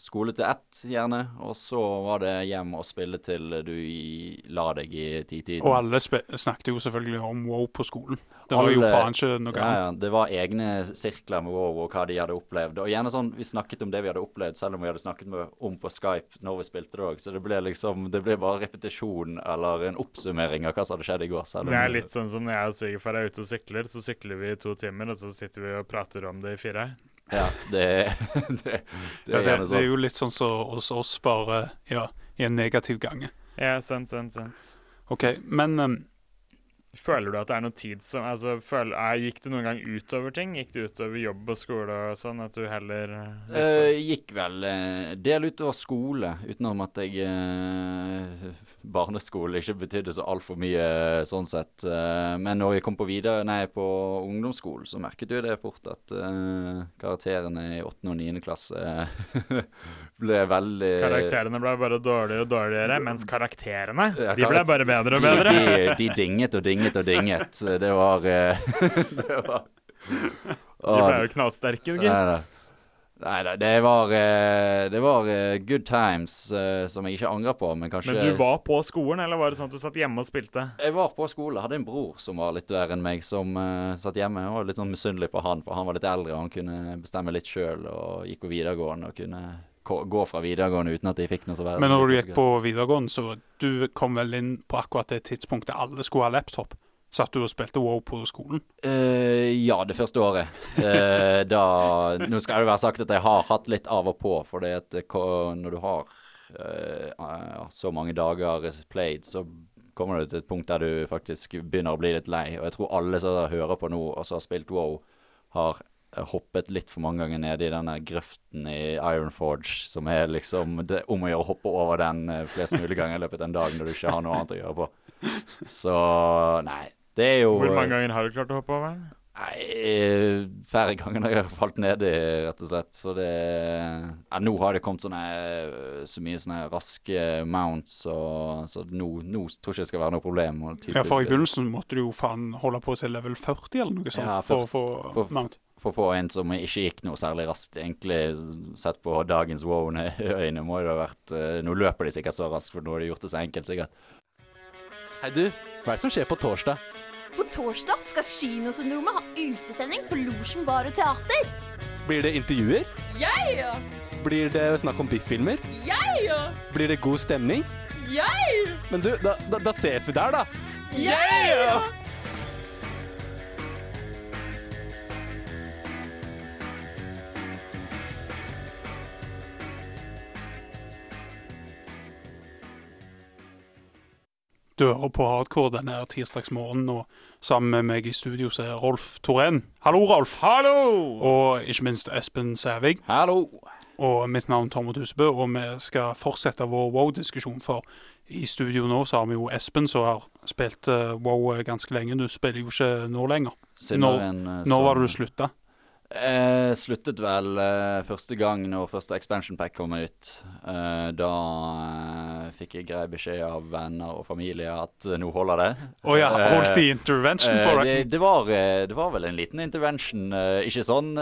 skole til ett, gjerne. Og så var det hjem og spille til du la deg i titiden. Og alle snakket jo selvfølgelig om WoW på skolen. Det var jo faen ikke noe Ja, ja, annet. det var egne sirkler med WoW og hva de hadde opplevd. Og gjerne sånn, Vi snakket om det vi hadde opplevd, selv om vi hadde snakket med, om på Skype når vi spilte det òg. Så det ble liksom, det ble bare repetisjon eller en oppsummering av hva som hadde skjedd i går. Selv om Det er litt sånn som når jeg og svigerfar er ute og sykler, så sykler vi i to timer, og så sitter vi og prater om det i fire. Ja, det, det, det Ja, er det, sånn. det er sånn. jo litt sånn som hos oss, bare ja, i en negativ gange. Ja, sant, sant, sant. OK, men um, Føler du at det er noe tid som altså, er, Gikk det noen gang utover ting? Gikk det utover jobb og skole og sånn? At du heller uh, Gikk vel uh, del utover skole, utenom at jeg uh, Barneskole ikke betydde så altfor mye sånn sett. men når jeg kom på videre, nei, på ungdomsskolen, så merket du det fort at karakterene i 8. og 9. klasse ble veldig Karakterene ble bare dårligere og dårligere, mens karakterene de ble bare bedre og bedre. De, de dinget og dinget og dinget. Det var, eh, det var De ble jo knallsterke, gitt. Nei da, det var, eh, det var eh, good times som jeg ikke angrer på, men kanskje Men du var på skolen, eller var det sånn at du satt hjemme og spilte? Jeg var på skole. Hadde en bror som var litt verre enn meg, som uh, satt hjemme. Jeg var litt sånn misunnelig på han, for han var litt eldre, og han kunne bestemme litt sjøl og gikk på videregående og kunne gå fra videregående uten at de fikk noe så veldig Men når du gikk på videregående, så du kom vel inn på akkurat det tidspunktet alle skulle ha laptop? Satt du og spilte WoW på skolen? Uh, ja, det første året. Uh, da Nå skal det være sagt at jeg har hatt litt av og på, for når du har uh, så mange dager played, så kommer du til et punkt der du faktisk begynner å bli litt lei. Og jeg tror alle som hører på nå og som har spilt WoW, har hoppet litt for mange ganger nede i denne grøften i Iron Forge, som er liksom det, om å gjøre å hoppe over den eh, flest mulig ganger i løpet av en dag når du ikke har noe annet å gjøre på. Så nei, det er jo Hvor mange ganger har du klart å hoppe over den? Nei, færre ganger når jeg har falt nedi, rett og slett. Så det ja, Nå har det kommet sånne så mye sånne raske mounts, og, så nå, nå tror jeg ikke det skal være noe problem. ja, For i begynnelsen måtte du jo faen holde på til level 40 eller noe sånt ja, for, for å få mount for å få en som ikke gikk noe særlig raskt. Egentlig sett på dagens Wow-øyne må det ha vært uh, Nå løper de sikkert så raskt, for nå har de gjort det så enkelt, sikkert. Hei, du. Hva er det som skjer på torsdag? På torsdag skal Kinosyndromet ha utesending på Losjen bar og teater. Blir det intervjuer? Yeah! Blir det snakk om biffilmer? ja! Blir det god stemning? Yeah! Men du, da, da, da ses vi der, da. Yeah! Dører på hardcore denne tirsdagsmorgenen. Og sammen med meg i studio så er Rolf Torén. Hallo, Rolf. Hallo! Og ikke minst Espen Sævig. Hallo! Og mitt navn er Tormod Husebø, og vi skal fortsette vår wow-diskusjon. For i studio nå så har vi jo Espen som har spilt uh, wow ganske lenge. Du spiller jo ikke nå lenger. Når, eh, når var det du slutta? Eh, sluttet vel eh, første gang når første expansion pack kom ut. Eh, da eh, fikk jeg grei beskjed av venner og familie at eh, nå holder det. Å oh, ja, holdt de intervention på deg? Det, det, var, det, var, vel en liten intervention. ikke sånn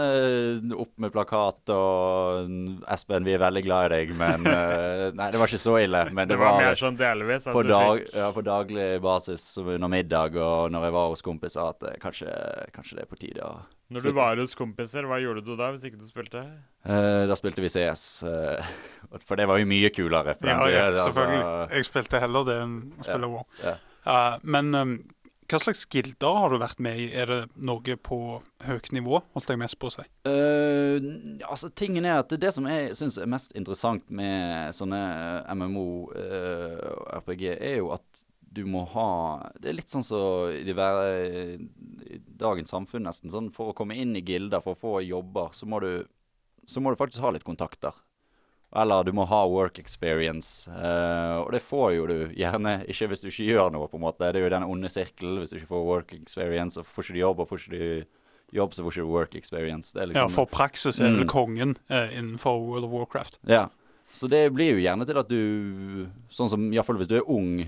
opp med plakat og 'Espen, vi er veldig glad i deg', men Nei, det var ikke så ille. Men det, det var, var, mer sånn delvis? På, dag, ja, på, daglig basis under middag og når jeg var hos kompiser, at kanskje, kanskje det er på tide å når du var hos kompiser, hva gjorde du da, hvis ikke du spilte? Uh, da spilte vi CS. Uh, eh, for det var jo mye kulere. Ja, ja, altså, selvfølgelig. jeg spilte heller det enn å spille WoW. Ja, uh, men um, hva slags gilder har du vært med i? Er det noe på høyt nivå, holdt jeg mest på å si? altså, tingen er at det som jeg syns er mest interessant med sånne MMO-RPG, er jo at du må ha Det er litt sånn som så i, dagens samfunn, nesten. Sånn, for å komme inn i gilder, for å få jobber, så må du, så må du faktisk ha litt kontakter. Eller du må ha work experience. Uh, og det får jo du gjerne ikke hvis du ikke gjør noe, på en måte. Det er jo den onde sirkelen. Hvis du ikke får work experience, så får ikke du jobb, og får ikke du jobb, så får ikke du work experience. Liksom, ja, for praksis er vel mm. kongen uh, innenfor World of Warcraft. Ja. Så det blir jo gjerne til at du Sånn som iallfall hvis du er ung,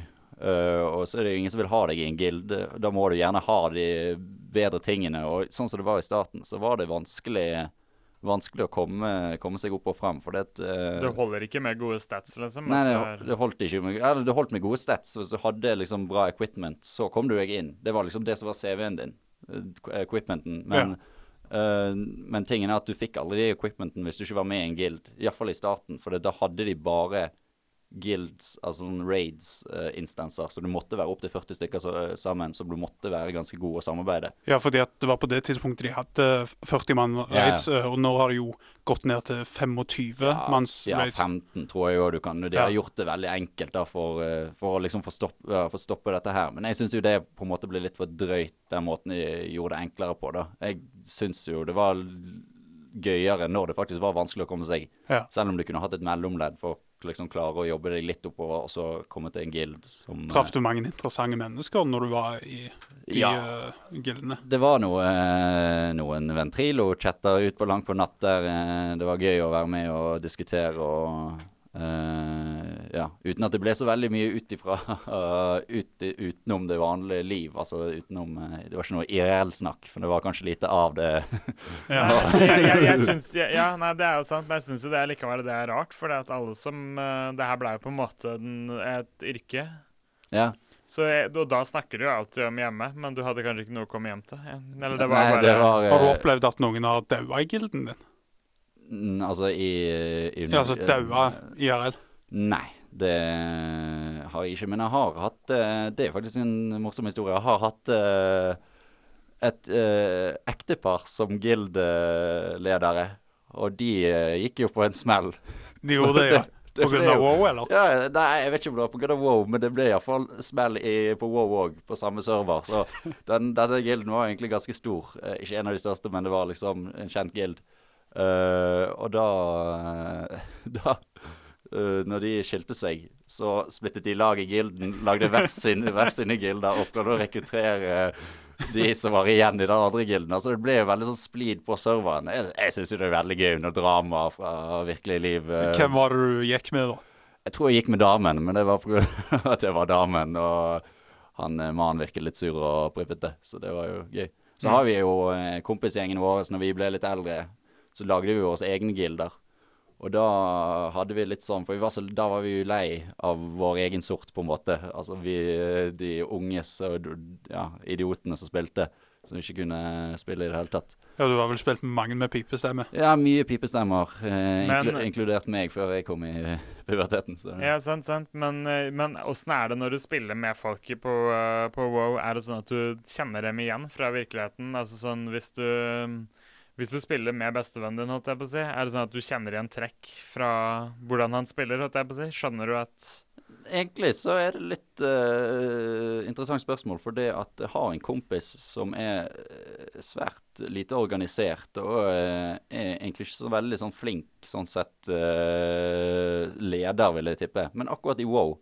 og så er det ingen som vil ha deg i en guild. Da må du gjerne ha de bedre tingene. Og sånn som det var i starten, så var det vanskelig Vanskelig å komme, komme seg opp og frem. For det, uh, det holder ikke med gode stats, liksom? Nei, det, det, holdt ikke med, eller det holdt med gode stats. Hvis du hadde liksom bra equipment, så kom du deg inn. Det var liksom det som var CV-en din. Equipmenten. Men, ja. uh, men tingen er at du fikk aldri de equipmenten hvis du ikke var med i en guild. Iallfall i starten. For da hadde de bare guilds, altså sånn raids-instanser, så du måtte være opptil 40 stykker så, sammen, så du måtte være ganske god å samarbeide. Ja, fordi at det var på det tidspunktet de hadde 40 mann Ja, raids, eh, og nå har det jo gått ned til 25 manns ja, raids. 15 tror jeg òg du kan. De Ja. har gjort det veldig enkelt da for, uh, for å liksom få stoppe, ja, få stoppe dette her. Men jeg syns jo det på en måte ble litt for drøyt, den måten de gjorde det enklere på. da. Jeg syns jo det var gøyere når det faktisk var vanskelig å komme seg. Ja. Selv om du kunne hatt et mellomledd for liksom klare å jobbe deg litt oppover, og så komme til en guild som Traff du mange interessante mennesker når du var i de Ja. uh, gildene? Det var noe, eh, noen ventrilo-chatter ut på langt på natt der eh, det var gøy å være med og diskutere og eh, Ja, uten at det ble så veldig mye ut ifra ut, utenom det vanlige liv. Altså utenom uh, Det var ikke noe IRL-snakk, for det var kanskje lite av det. Ja. jeg, jeg, jeg synes, ja, ja, nei, det er jo sant, men jeg syns jo det er likevel det er rart. For at alle som eh, Det her ble jo på en måte den, et yrke. ja. Så jeg, og da snakker du jo alltid om hjemme, men du hadde kanskje ikke noe å komme hjem til? Eller det var Nei, bare det var Har du eh, opplevd at noen har daua i gilden din? Altså i, i Ja, altså daua IRL? Nei, det har jeg ikke. Men jeg har hatt eh, Det er faktisk en morsom historie. Jeg har hatt eh, et eh, ektepar som guild-ledere. Og de gikk jo på en smell. De gjorde det, ja. På grunn av WoW, eller? Ja, nei, jeg vet ikke om det var pga. WoW, men det ble iallfall smell i, på WoW òg, på samme server. Så den, denne gilden var egentlig ganske stor. Ikke en av de største, men det var liksom en kjent gild. Uh, og da Da eh, Når de skilte seg, så splittet de lag i gilden, lagde hver, sin, hver sine gilder og prøvde å rekruttere de som var igjen i den andre gilden. Altså Det ble jo veldig sånn splid på serveren. Jeg, jeg syns jo det er veldig gøy under drama fra virkelig liv. eh, Hvem var det du gikk med, da? jeg tror jeg gikk med damen, men det var pga. at jeg var damen. Og han eh, mannen virket litt sur og prippete, så det var jo gøy. Så har vi jo eh, kompisgjengen vår når vi ble litt eldre, så lagde vi jo oss egne gilder. Og da hadde vi litt sånn For vi var så, da var vi jo lei av vår egen sort, på en måte. Altså vi eh, de unge så, ja, idiotene som spilte, som ikke kunne spille i det hele tatt. Ja, Du har vel spilt mange med pipestemme? Ja, mye pipestemmer, eh, Men- inkludert meg før jeg kom i puberteten. Så. Ja, sant, sant. Men, eh, men åssen er det når du spiller med folk på, eh, på WoW? Er det sånn at du kjenner dem igjen fra virkeligheten? Altså sånn hvis du hvis du spiller med bestevennen din, holdt jeg på å si, er det sånn at du kjenner igjen trekk fra hvordan han spiller? holdt jeg på å si? Skjønner du at Egentlig så er det litt uh, interessant spørsmål, for det at jeg har en kompis som er eh, svært lite organisert, og uh, er egentlig ikke så veldig sånn flink sånn sett uh, leder, vil jeg tippe. Men akkurat i WoW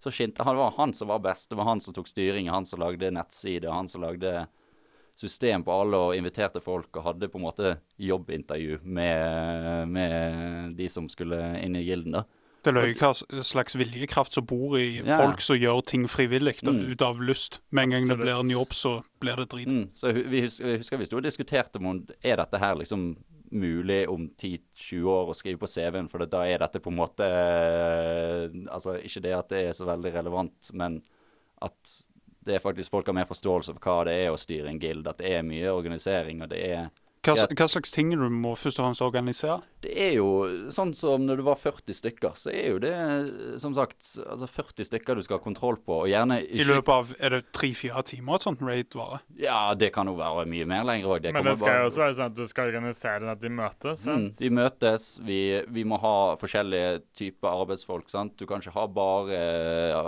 så skinte han. Det var han som var best. Det var han som tok styring, han som lagde nettside, han som lagde system på alle og inviterte folk og hadde på en måte jobbintervju med, med de som skulle inn i gilden. da. Det løy hva slags viljekraft som bor i Ja. folk som gjør ting frivillig, Mm. ut av lyst. Med en gang det blir en jobb, så blir det drit. Mm, så vi husker, husker vi sto og diskuterte om er dette her liksom mulig om 10-20 år å skrive på CV-en, for da er dette på en måte eh, Altså ikke det at det er så veldig relevant, men at det er faktisk folk har mer forståelse for hva det er å styre en guild. At det er mye organisering, og det er Hva, hva slags ting du må først og fremst organisere? Det er jo sånn som når du var 40 stykker, så er jo det som sagt altså 40 stykker du skal ha kontroll på, og gjerne I løpet av er det tre-fire timer et sånt raid varer? Ja, det kan jo være mye mer lenger òg. Men det skal jo også være sånn at du skal organisere at de møtes. Mm, de møtes, vi, vi må ha forskjellige typer arbeidsfolk. sant? Du kan ikke ha bare,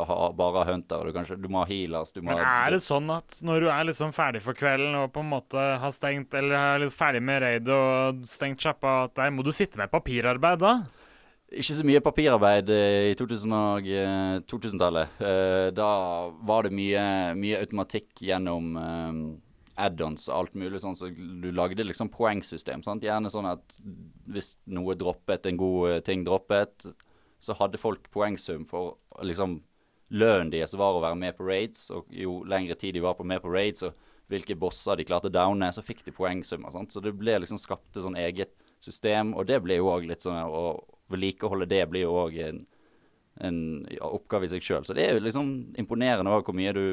ha bare hunter, du, kan ikke, du må ha healers. Du må Men er det sånn at når du er liksom ferdig for kvelden og på en måte har stengt Eller er litt ferdig med raid og stengt sjappa, at der må du sitte med papirarbeid da? Ikke så mye papirarbeid eh, i 2000 og, eh, 2000-tallet. Eh, Da var det mye, mye automatikk gjennom add-ons og alt mulig sånn, så du lagde liksom poengsystem. sant? Gjerne sånn at hvis noe droppet, en god ting droppet, så hadde folk poengsum for liksom lønnen deres var å være med på raids, og jo lengre tid de var på med på raids, og hvilke bosser de klarte å downe, så fikk de poengsummer. sant? Så det ble liksom skapt et sånn eget system, og det blir jo òg litt sånn Å vedlikeholde det blir jo òg en, en ja, oppgave i seg sjøl. Så det er jo liksom imponerende òg hvor mye du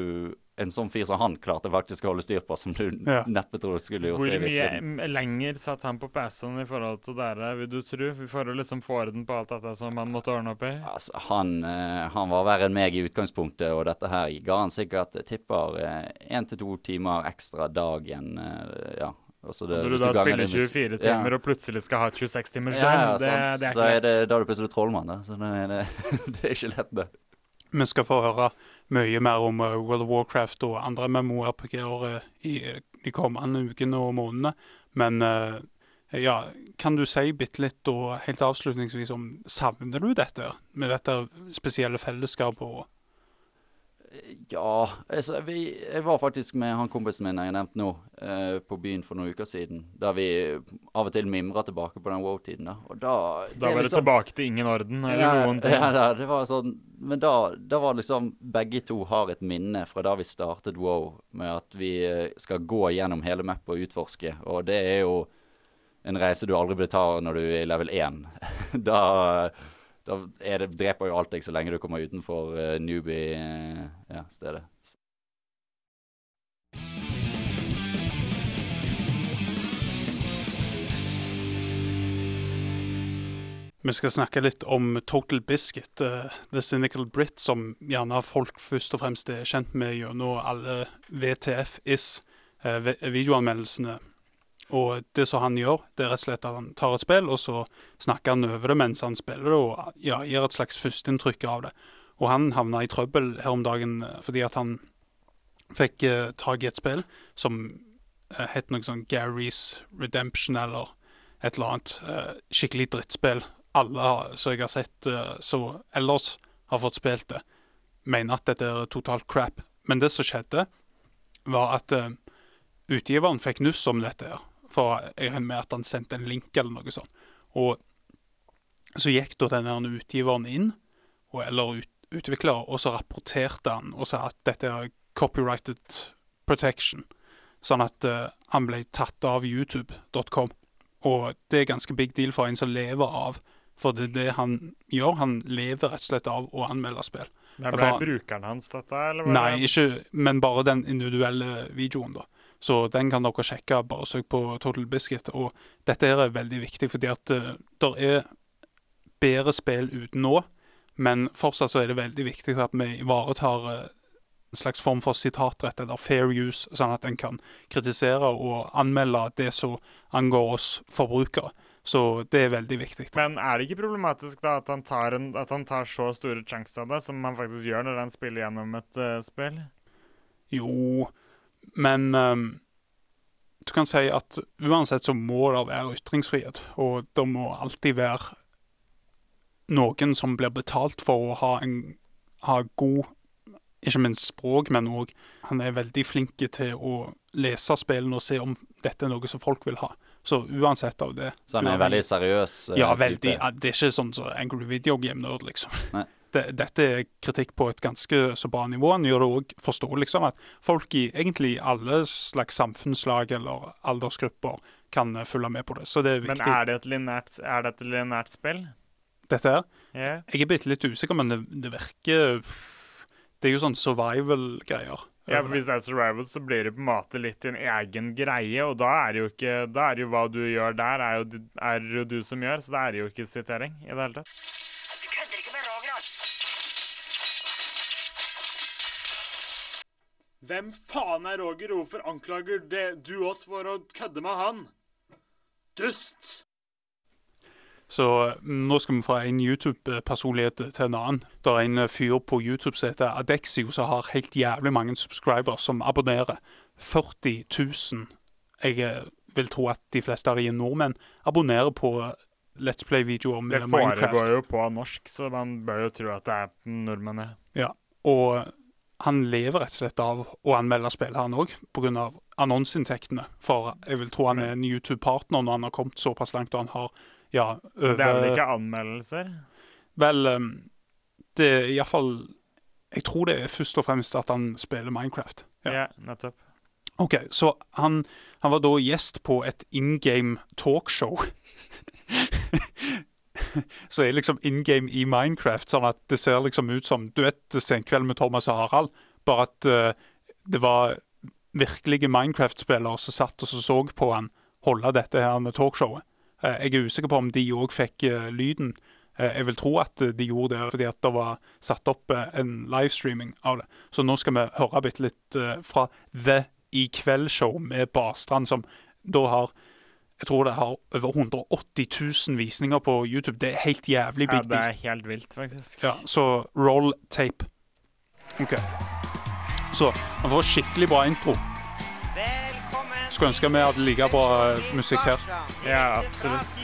en sånn fyr som han klarte faktisk å holde styr på, som du Ja. neppe tror du skulle gjort Hvor det mye lenger satt han på PC-en i forhold til dere, vil du tro? For å liksom få orden på alt dette som han måtte ordne opp i? Altså, han, eh, han var verre enn meg i utgangspunktet, og dette her ga han sikkert, tipper, én til to timer ekstra dagen. eh, ja. Og så det- Når du da spiller 24 med s- 24 Ja. timer og plutselig skal ha et 26 timers Ja, døgn, ja, det, det er så ikke er det, lett. da er du plutselig trollmann, da. Så det det, det er ikke lett, det. Vi skal få høre mye mer om eh, World of Warcraft og andre MMO-RPG-er eh, i de kommende ukene og månedene. Men eh, ja, kan du si bitte litt og helt avslutningsvis om Savner du dette med dette spesielle fellesskapet? og Ja, altså, vi, jeg var faktisk med han kompisen min jeg nevnte nå, eh, på byen for noen uker siden. Der vi av og til mimra tilbake på den wow-tiden. Da Og da Da var det tilbake til ingen orden, eller ja, noen ting. Ja, ja, det var sånn Men da, da var liksom Begge to har et minne fra da vi startet wow, med at vi eh, skal gå gjennom hele mappa og utforske. Og det er jo en reise du aldri vil ta når du er i level 1. da da det, dreper jo alt deg så lenge du kommer utenfor uh, newbie-stedet. Vi skal snakke litt om Total Biscuit, uh, The Cynical Brit, som gjerne folk først og fremst er kjent med gjennom alle VTF-is-videoanmeldelsene. Og det som han gjør, det er rett og slett at han tar et spill, og så snakker han over det mens han spiller det, og ja, gir et slags førsteinntrykk av det. Og han havna i trøbbel her om dagen eh, fordi at han fikk eh, tak i et spill som eh, het noe sånn Garys Redemption eller et eller annet. Eh, skikkelig drittspill. Alle som jeg har sett eh, så ellers har fått spilt det, mener at dette er totalt crap. Men det som skjedde, var at eh, utgiveren fikk nuss om dette. her. For jeg regner med at han sendte en link eller noe sånt. Og så gikk da denne utgiveren inn, og, eller ut, utvikler, og så rapporterte han og sa at dette er copyrighted protection. Sånn at uh, han ble tatt av youtube.com. Og det er ganske big deal for en som lever av For det er det han gjør. Han lever rett og slett av å anmelde spill. Men Ble ble brukeren hans dette, eller? Nei, ikke, men bare den individuelle videoen, da. Så den kan dere sjekke. Bare søk på Total Biscuit. Og dette er veldig viktig, fordi at uh, det er bedre spill ute nå, men fortsatt så er det veldig viktig at vi ivaretar eh, en slags form for sitatrett, eller fair use, sånn at en kan kritisere og anmelde det som angår oss forbrukere. Så det er veldig viktig. Men er det ikke problematisk da at han tar, en, at han tar så store chunks av det, som han faktisk gjør når han spiller gjennom et uh, spill? Jo, men um, du kan si at uansett så må det være ytringsfrihet. Og det må alltid være noen som blir betalt for å ha en ha god ikke minst språk, men òg Han er veldig flink til å lese spillene og se om dette er noe som folk vil ha. Så uansett av det Så han er uansett, veldig seriøs eh, ja, veldig. ja, Det er ikke sånn som Angry Video Game Nerd, liksom. Nei. Det, dette er kritikk på et ganske så bra nivå. En gjør det òg forståelig liksom, at folk i egentlig alle slags samfunnslag eller aldersgrupper kan eh, følge med på det. Så det er Men er det et linært, er det et linært spill? Dette her. Yeah. Jeg er bitte litt usikker, men det, det virker Det er jo sånn survival-greier. Ja, for Hvis det er survival, så blir det på en måte litt en egen greie. Og da er det jo ikke Da er det jo hva du gjør der, er jo, er det jo du som gjør. Så da er det jo ikke sitering i det hele tatt. Hvem faen er Roger? Hvorfor anklager du oss for å kødde med han? Dust! Så mm, nå skal vi fra en YouTube-personlighet til en annen. Det er en eh, fyr på YouTube som heter Adexio, som har helt jævlig mange subscribers, som abonnerer. 40 000. Jeg eh, vil tro at de fleste av de er nordmenn. Abonnerer på eh, Let's Play-videoer med Det Minecraft. foregår jo på norsk, så man bør jo tro at det er nordmenn. Ja, og han lever rett og slett av å anmelde spill, han òg, pga. annonseinntektene. For jeg vil tro han er en YouTube-partner når han har kommet såpass langt, og han har ja, over Det er vel ikke anmeldelser? Vel, um, det er iallfall Jeg tror det er først og fremst at han spiller Minecraft. Ja. yeah, nettopp. OK, så han, han var da gjest på et in game talkshow. Så er liksom in game i Minecraft, sånn at det ser liksom ut som Du vet Senkveld med Thomas og Harald, bare at uh, det var virkelige Minecraft-spillere som satt og så, på han holde dette her talkshowet. Uh, Jeg er usikker på om de òg fikk uh, lyden. Jeg vil tro at de gjorde det fordi at det var satt opp en livestreaming av det. Så nå skal vi høre bitte litt fra The I Kveld-show med Barstrand, som da har jeg tror det har over 180 000 visninger på YouTube. Det er helt jævlig Ja, det er helt vilt, faktisk. Ja, så roll tape. OK. Så han får skikkelig bra intro. Velkommen Skulle ønske vi hadde like bra eh, musikk her. Ja, absolutt.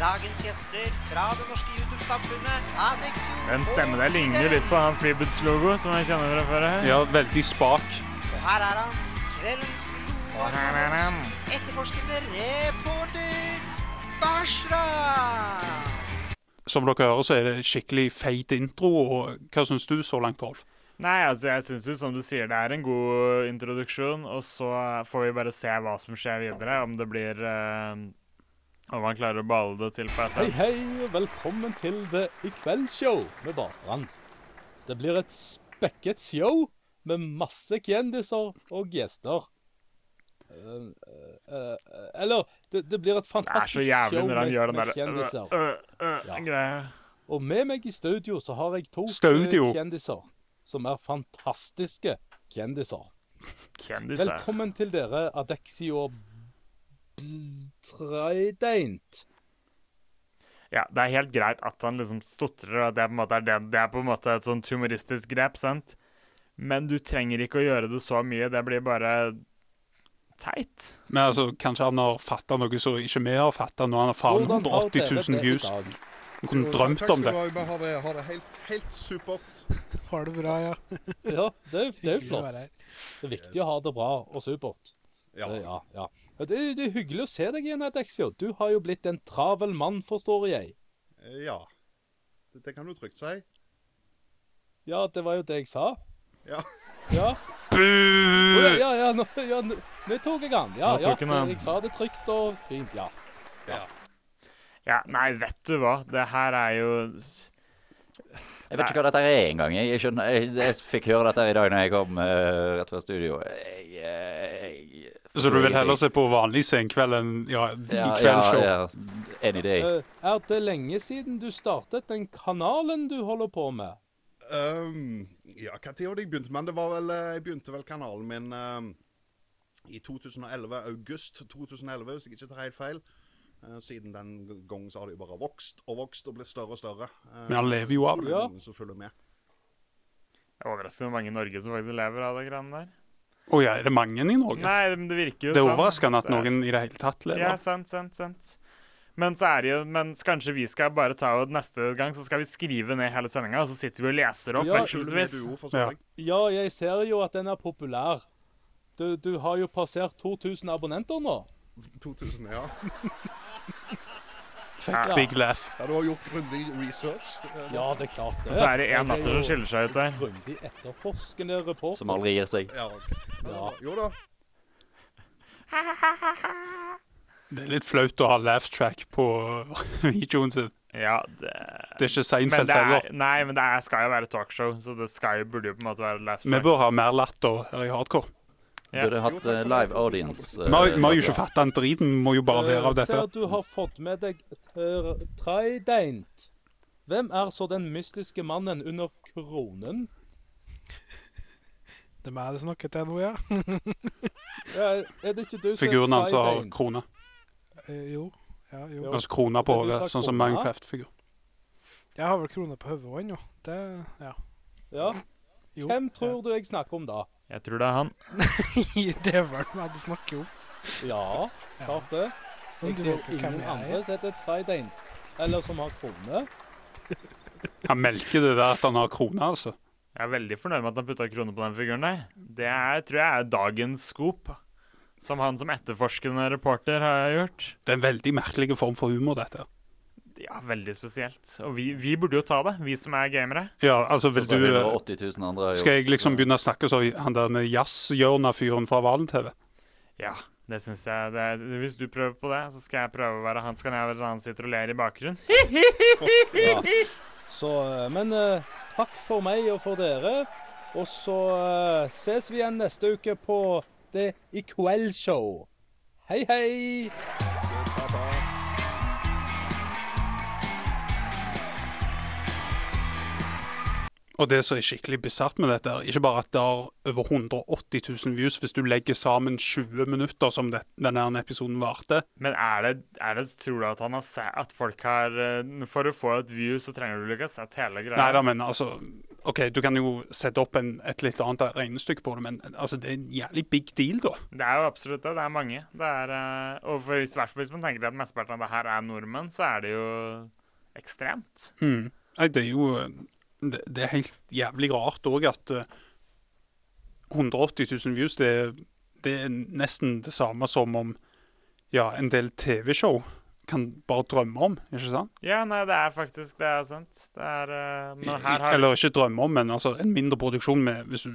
Dagens gjester fra det norske YouTube-samfunnet Alex Den stemmen der ligner litt på han Freeboots-logo, som jeg kjenner fra før. Ja, veldig spak. Her er han, kveldens etterforskende reporter Barstrand. Som dere hører, så er det skikkelig feit intro. og Hva syns du så langt, Rolf? Nei, altså jeg syns jo, som du sier, det er en god introduksjon, og så får vi bare se hva som skjer videre. Om det blir eh, Om han klarer å bale det til på et Hei, eller annet. hei, og velkommen til det i kveld-show med Barstrand. Det blir et spekket show med masse kjendiser og gjester. Uh, uh, uh, eller, det, det blir et er fantastisk show med, med derre kjendiser. øh, øh, øh, Ja. Og med meg i studio så har jeg to Studio. kjendiser som er fantastiske kjendiser. Kjendiser. Velkommen til dere, Adexio Trident. Ja, det er helt greit at han liksom stotrer, det, på en måte er, det, det er på en måte et sånt humoristisk grep, sant? Men du trenger ikke å gjøre det så mye. Det blir bare teit. Men altså, Kanskje han har fatta noe som ikke vi har fatta, når han har faen 180 000 det i views. Han kunne om drømt takk om skal det. du ha. Det, har det helt, helt supert. Har det bra, ja. Ja, det er, det er jo flott. Det er viktig å ha det bra og supert. Ja. Ja, ja. Det, er- det er hyggelig å se deg igjen, Adexio. Du har jo blitt en travel mann, forstår jeg. Ja. Det, det kan du trygt si. Ja, det var jo det jeg sa. Ja. Ja. Å, ja, ja, ja, nå, ja, nå, nå tok jeg han. Ja, ja, jeg sa det trygt og fint, ja. Ja, nei, vet du hva? Det her er jo Jeg vet ikke hva dette er engang. Jeg, jeg, skjønner- jeg, jeg fikk høre dette i dag når jeg kom uh, rett fra studio. Jeg, jeg, Så du vil heller se på vanlig senkveld enn ja, i ja, kveldsshow? Ja, ja. Any day. Uh, er det lenge siden du startet den kanalen du holder på med? Um, ja, hva tid var det jeg begynte? Men det var vel eh, Jeg begynte vel kanalen min um, i 2011. August 2011, hvis jeg ikke tar helt feil. Uh, siden den gang så har det jo bare vokst og vokst og blitt større og større. Uh, Men han lever jo av det. det Ja. Som følger med. Jeg er overrasket over mange i Norge som faktisk lever av det greiene der. Å ja, er det mange i Norge? Nei, men det virker jo det er sånn. overraskende at noen i det hele tatt lever. Ja, sant, sant, sant. Men så er det jo Men kanskje vi skal bare ta og neste gang så skal vi skrive ned hele sendinga, og så sitter vi og leser opp Ja, Ja. jeg? Ja, jeg ser jo at den er populær. Du, du har jo passert 2000 abonnenter nå. 2000, ja. Fett Ja. big laugh. ja. Du har gjort grundig research. Ja, det er klart det. Og så er det én latter som skiller seg ut der. Grundig etterforskende reporter. Som aldri gir seg. Ja, okay. Ja. Jo da. Det er litt flaut å ha laugh track på videoen sin. Ja, det Det er ikke Seinfeld er, heller. nei, men det er, skal jo være talkshow, så det skal jo, burde jo på en måte være laugh track. Vi bør ha mer latter her i hardcore. Ja. Burde hatt eh, det. live audience. Vi uh, har jo ikke eh, fatta en drit, vi må jo bare lære av Eh, dette. Ser du har fått med deg uh, Trident. Hvem er så den mystiske mannen under kronen? Det er meg det snakker til nå, ja. Ja, er det ikke du som er Figuren hans har krone. Eh, jo. Ja, jo. Altså krona på hodet, sånn som? Minecraft-figur. Jeg har vel kroner på hodet òg nå. Det Ja. Ja. Jo. Hvem tror du jeg snakker om da? Jeg tror det er han. det er vel meg du snakker om. Ja, klart det. Jeg du ser ingen andre som heter Trident. Eller som har krone. Han melker det der at han har krone, altså. Jeg er veldig fornøyd med at han putta kroner på den figuren der. Det er, tror jeg er dagens scoop. Som han som etterforskende reporter har gjort. Det er en veldig merkelig form for humor, dette. Ja, veldig spesielt. Og vi, vi burde jo ta det, vi som er gamere. Ja, altså, vil du eh, 180 000 andre har Skal jeg liksom begynne å snakke som han der jazzhjørna-fyren fra Valen-TV? Ja, det syns jeg. Det hvis du prøver på det, så skal jeg prøve å være han. Så kan jeg være sånn han sitter og ler i bakgrunnen. Ja. Så, eh, men uh, takk for meg og for dere. Og så uh, ses vi igjen neste uke på Det i kveld-show. Hei, hei! Og det som er skikkelig bisart med dette, er ikke bare at det har over 180 000 views hvis du legger sammen 20 minutter som det, denne episoden varte. Men er det, er det Tror du at han har sett At folk har eh, For å få et view, så trenger du ikke ha sett hele greia? Nei da, men altså OK, du kan jo sette opp en, et litt annet regnestykke på det, men altså, det er en jævlig big deal, da. Det er jo absolutt det. Det er mange. Det er, eh, og fall hvis man tenker at mesteparten av det her er nordmenn, så er det jo ekstremt. Mm. Nei, det er jo Det, det er helt jævlig rart òg at eh, 180 000 views, det, det er nesten det samme som om ja, en del TV-show kan bare drømme om, ikke sant? Ja, nei, det er faktisk det er sant. Det er Men her har Eller ikke drømme om, men altså en mindre produksjon med Hvis du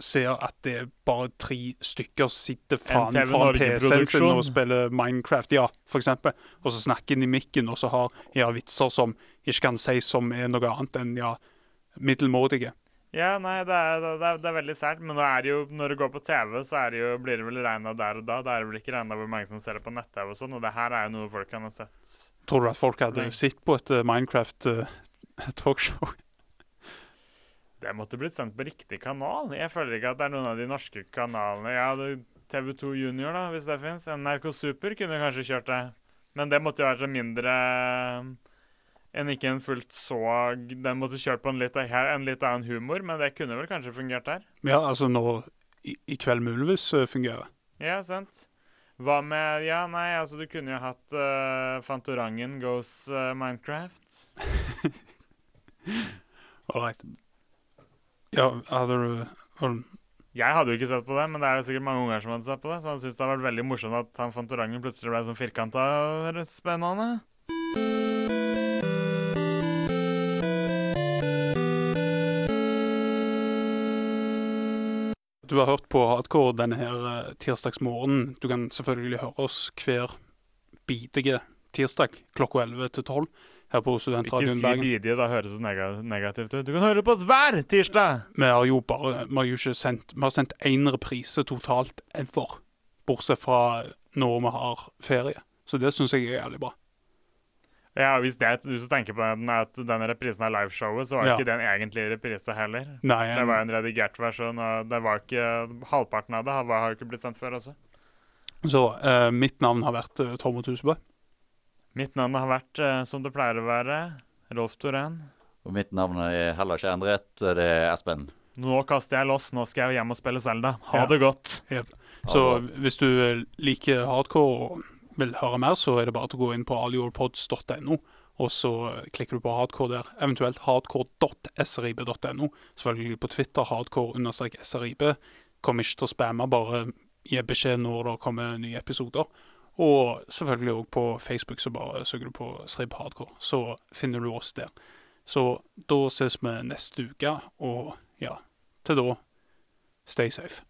ser at det er bare tre stykker sitter faen fra PC-en sin og spiller Minecraft, ja, for eksempel, og så snakker inn i mikken, og så har ja, vitser som ikke kan sies som er noe annet enn ja, middelmådige. Ja, nei, det er, det er, det er veldig sært. Men det jo, når det går på TV, så det jo, blir det vel regna der og da. Da er det vel ikke regna hvor mange som ser det på nett-TV og sånn. Og det her er jo noe folk kan ha sett. Tror du at folk hadde sett på et uh, Minecraft-talkshow? Det måtte blitt sendt på riktig kanal. Jeg føler ikke at det er noen av de norske kanalene Ja, TV2 Junior, da, hvis det fins. NRK Super kunne kanskje kjørt det. Men det måtte jo vært mindre enn ikke en fullt så Den måtte kjørt på en litt, en litt annen humor, men det kunne vel kanskje fungert der? ja, altså nå i, i kveld muligvis eh, fungerer. Ja, sant. Hva med Ja, nei, altså, du kunne jo hatt uh, Fantorangen goes uh, Minecraft. All right. Ja, hadde du har- Jeg hadde jo ikke sett på det, men det er jo sikkert mange unger som hadde sett på det. så man syntes det hadde vært veldig morsomt at han Fantorangen plutselig ble sånn firkanta spennende. Du har hørt på Hardcore denne her eh, tirsdagsmorgenen. Du kan selvfølgelig høre oss hver bidige tirsdag klokka 11 til 12 her på Ikke si Bergen. bidige, da høres det neg negativt ut. Du kan høre på oss hver tirsdag! Vi har jo bare Vi har jo ikke sendt Vi har sendt én reprise totalt ever. Bortsett fra når vi har ferie. Så det syns jeg er jævlig bra. Ja, Hvis det du som tenker på den, at denne reprisen av liveshowet, så var Ja. ikke den egentlig reprise heller. Nei, Det var en redigert versjon, og det var ikke halvparten av det har, har jo ikke blitt sendt før også. Så uh, mitt navn har vært uh, Tormod Husebø. Mitt navn har vært, uh, som det pleier å være, Rolf Torén. Og mitt navn er heller ikke endret. Det er Espen. Nå kaster jeg loss, nå skal jeg hjem og spille Zelda. Ha Ja. det godt. Så hvis du liker hardcore vil høre mer, så er det bare til å gå inn på allyourpods.no, og så klikker du på hardcore der. Eventuelt hardcore.srib.no. Selvfølgelig på Twitter hardcore-srib. Kommer ikke til å spamme, bare gi beskjed når det kommer nye episoder. Og selvfølgelig òg på Facebook, så bare søker du på Srib Hardcore, så finner du oss der. Så da ses vi neste uke, og ja, til da, stay safe.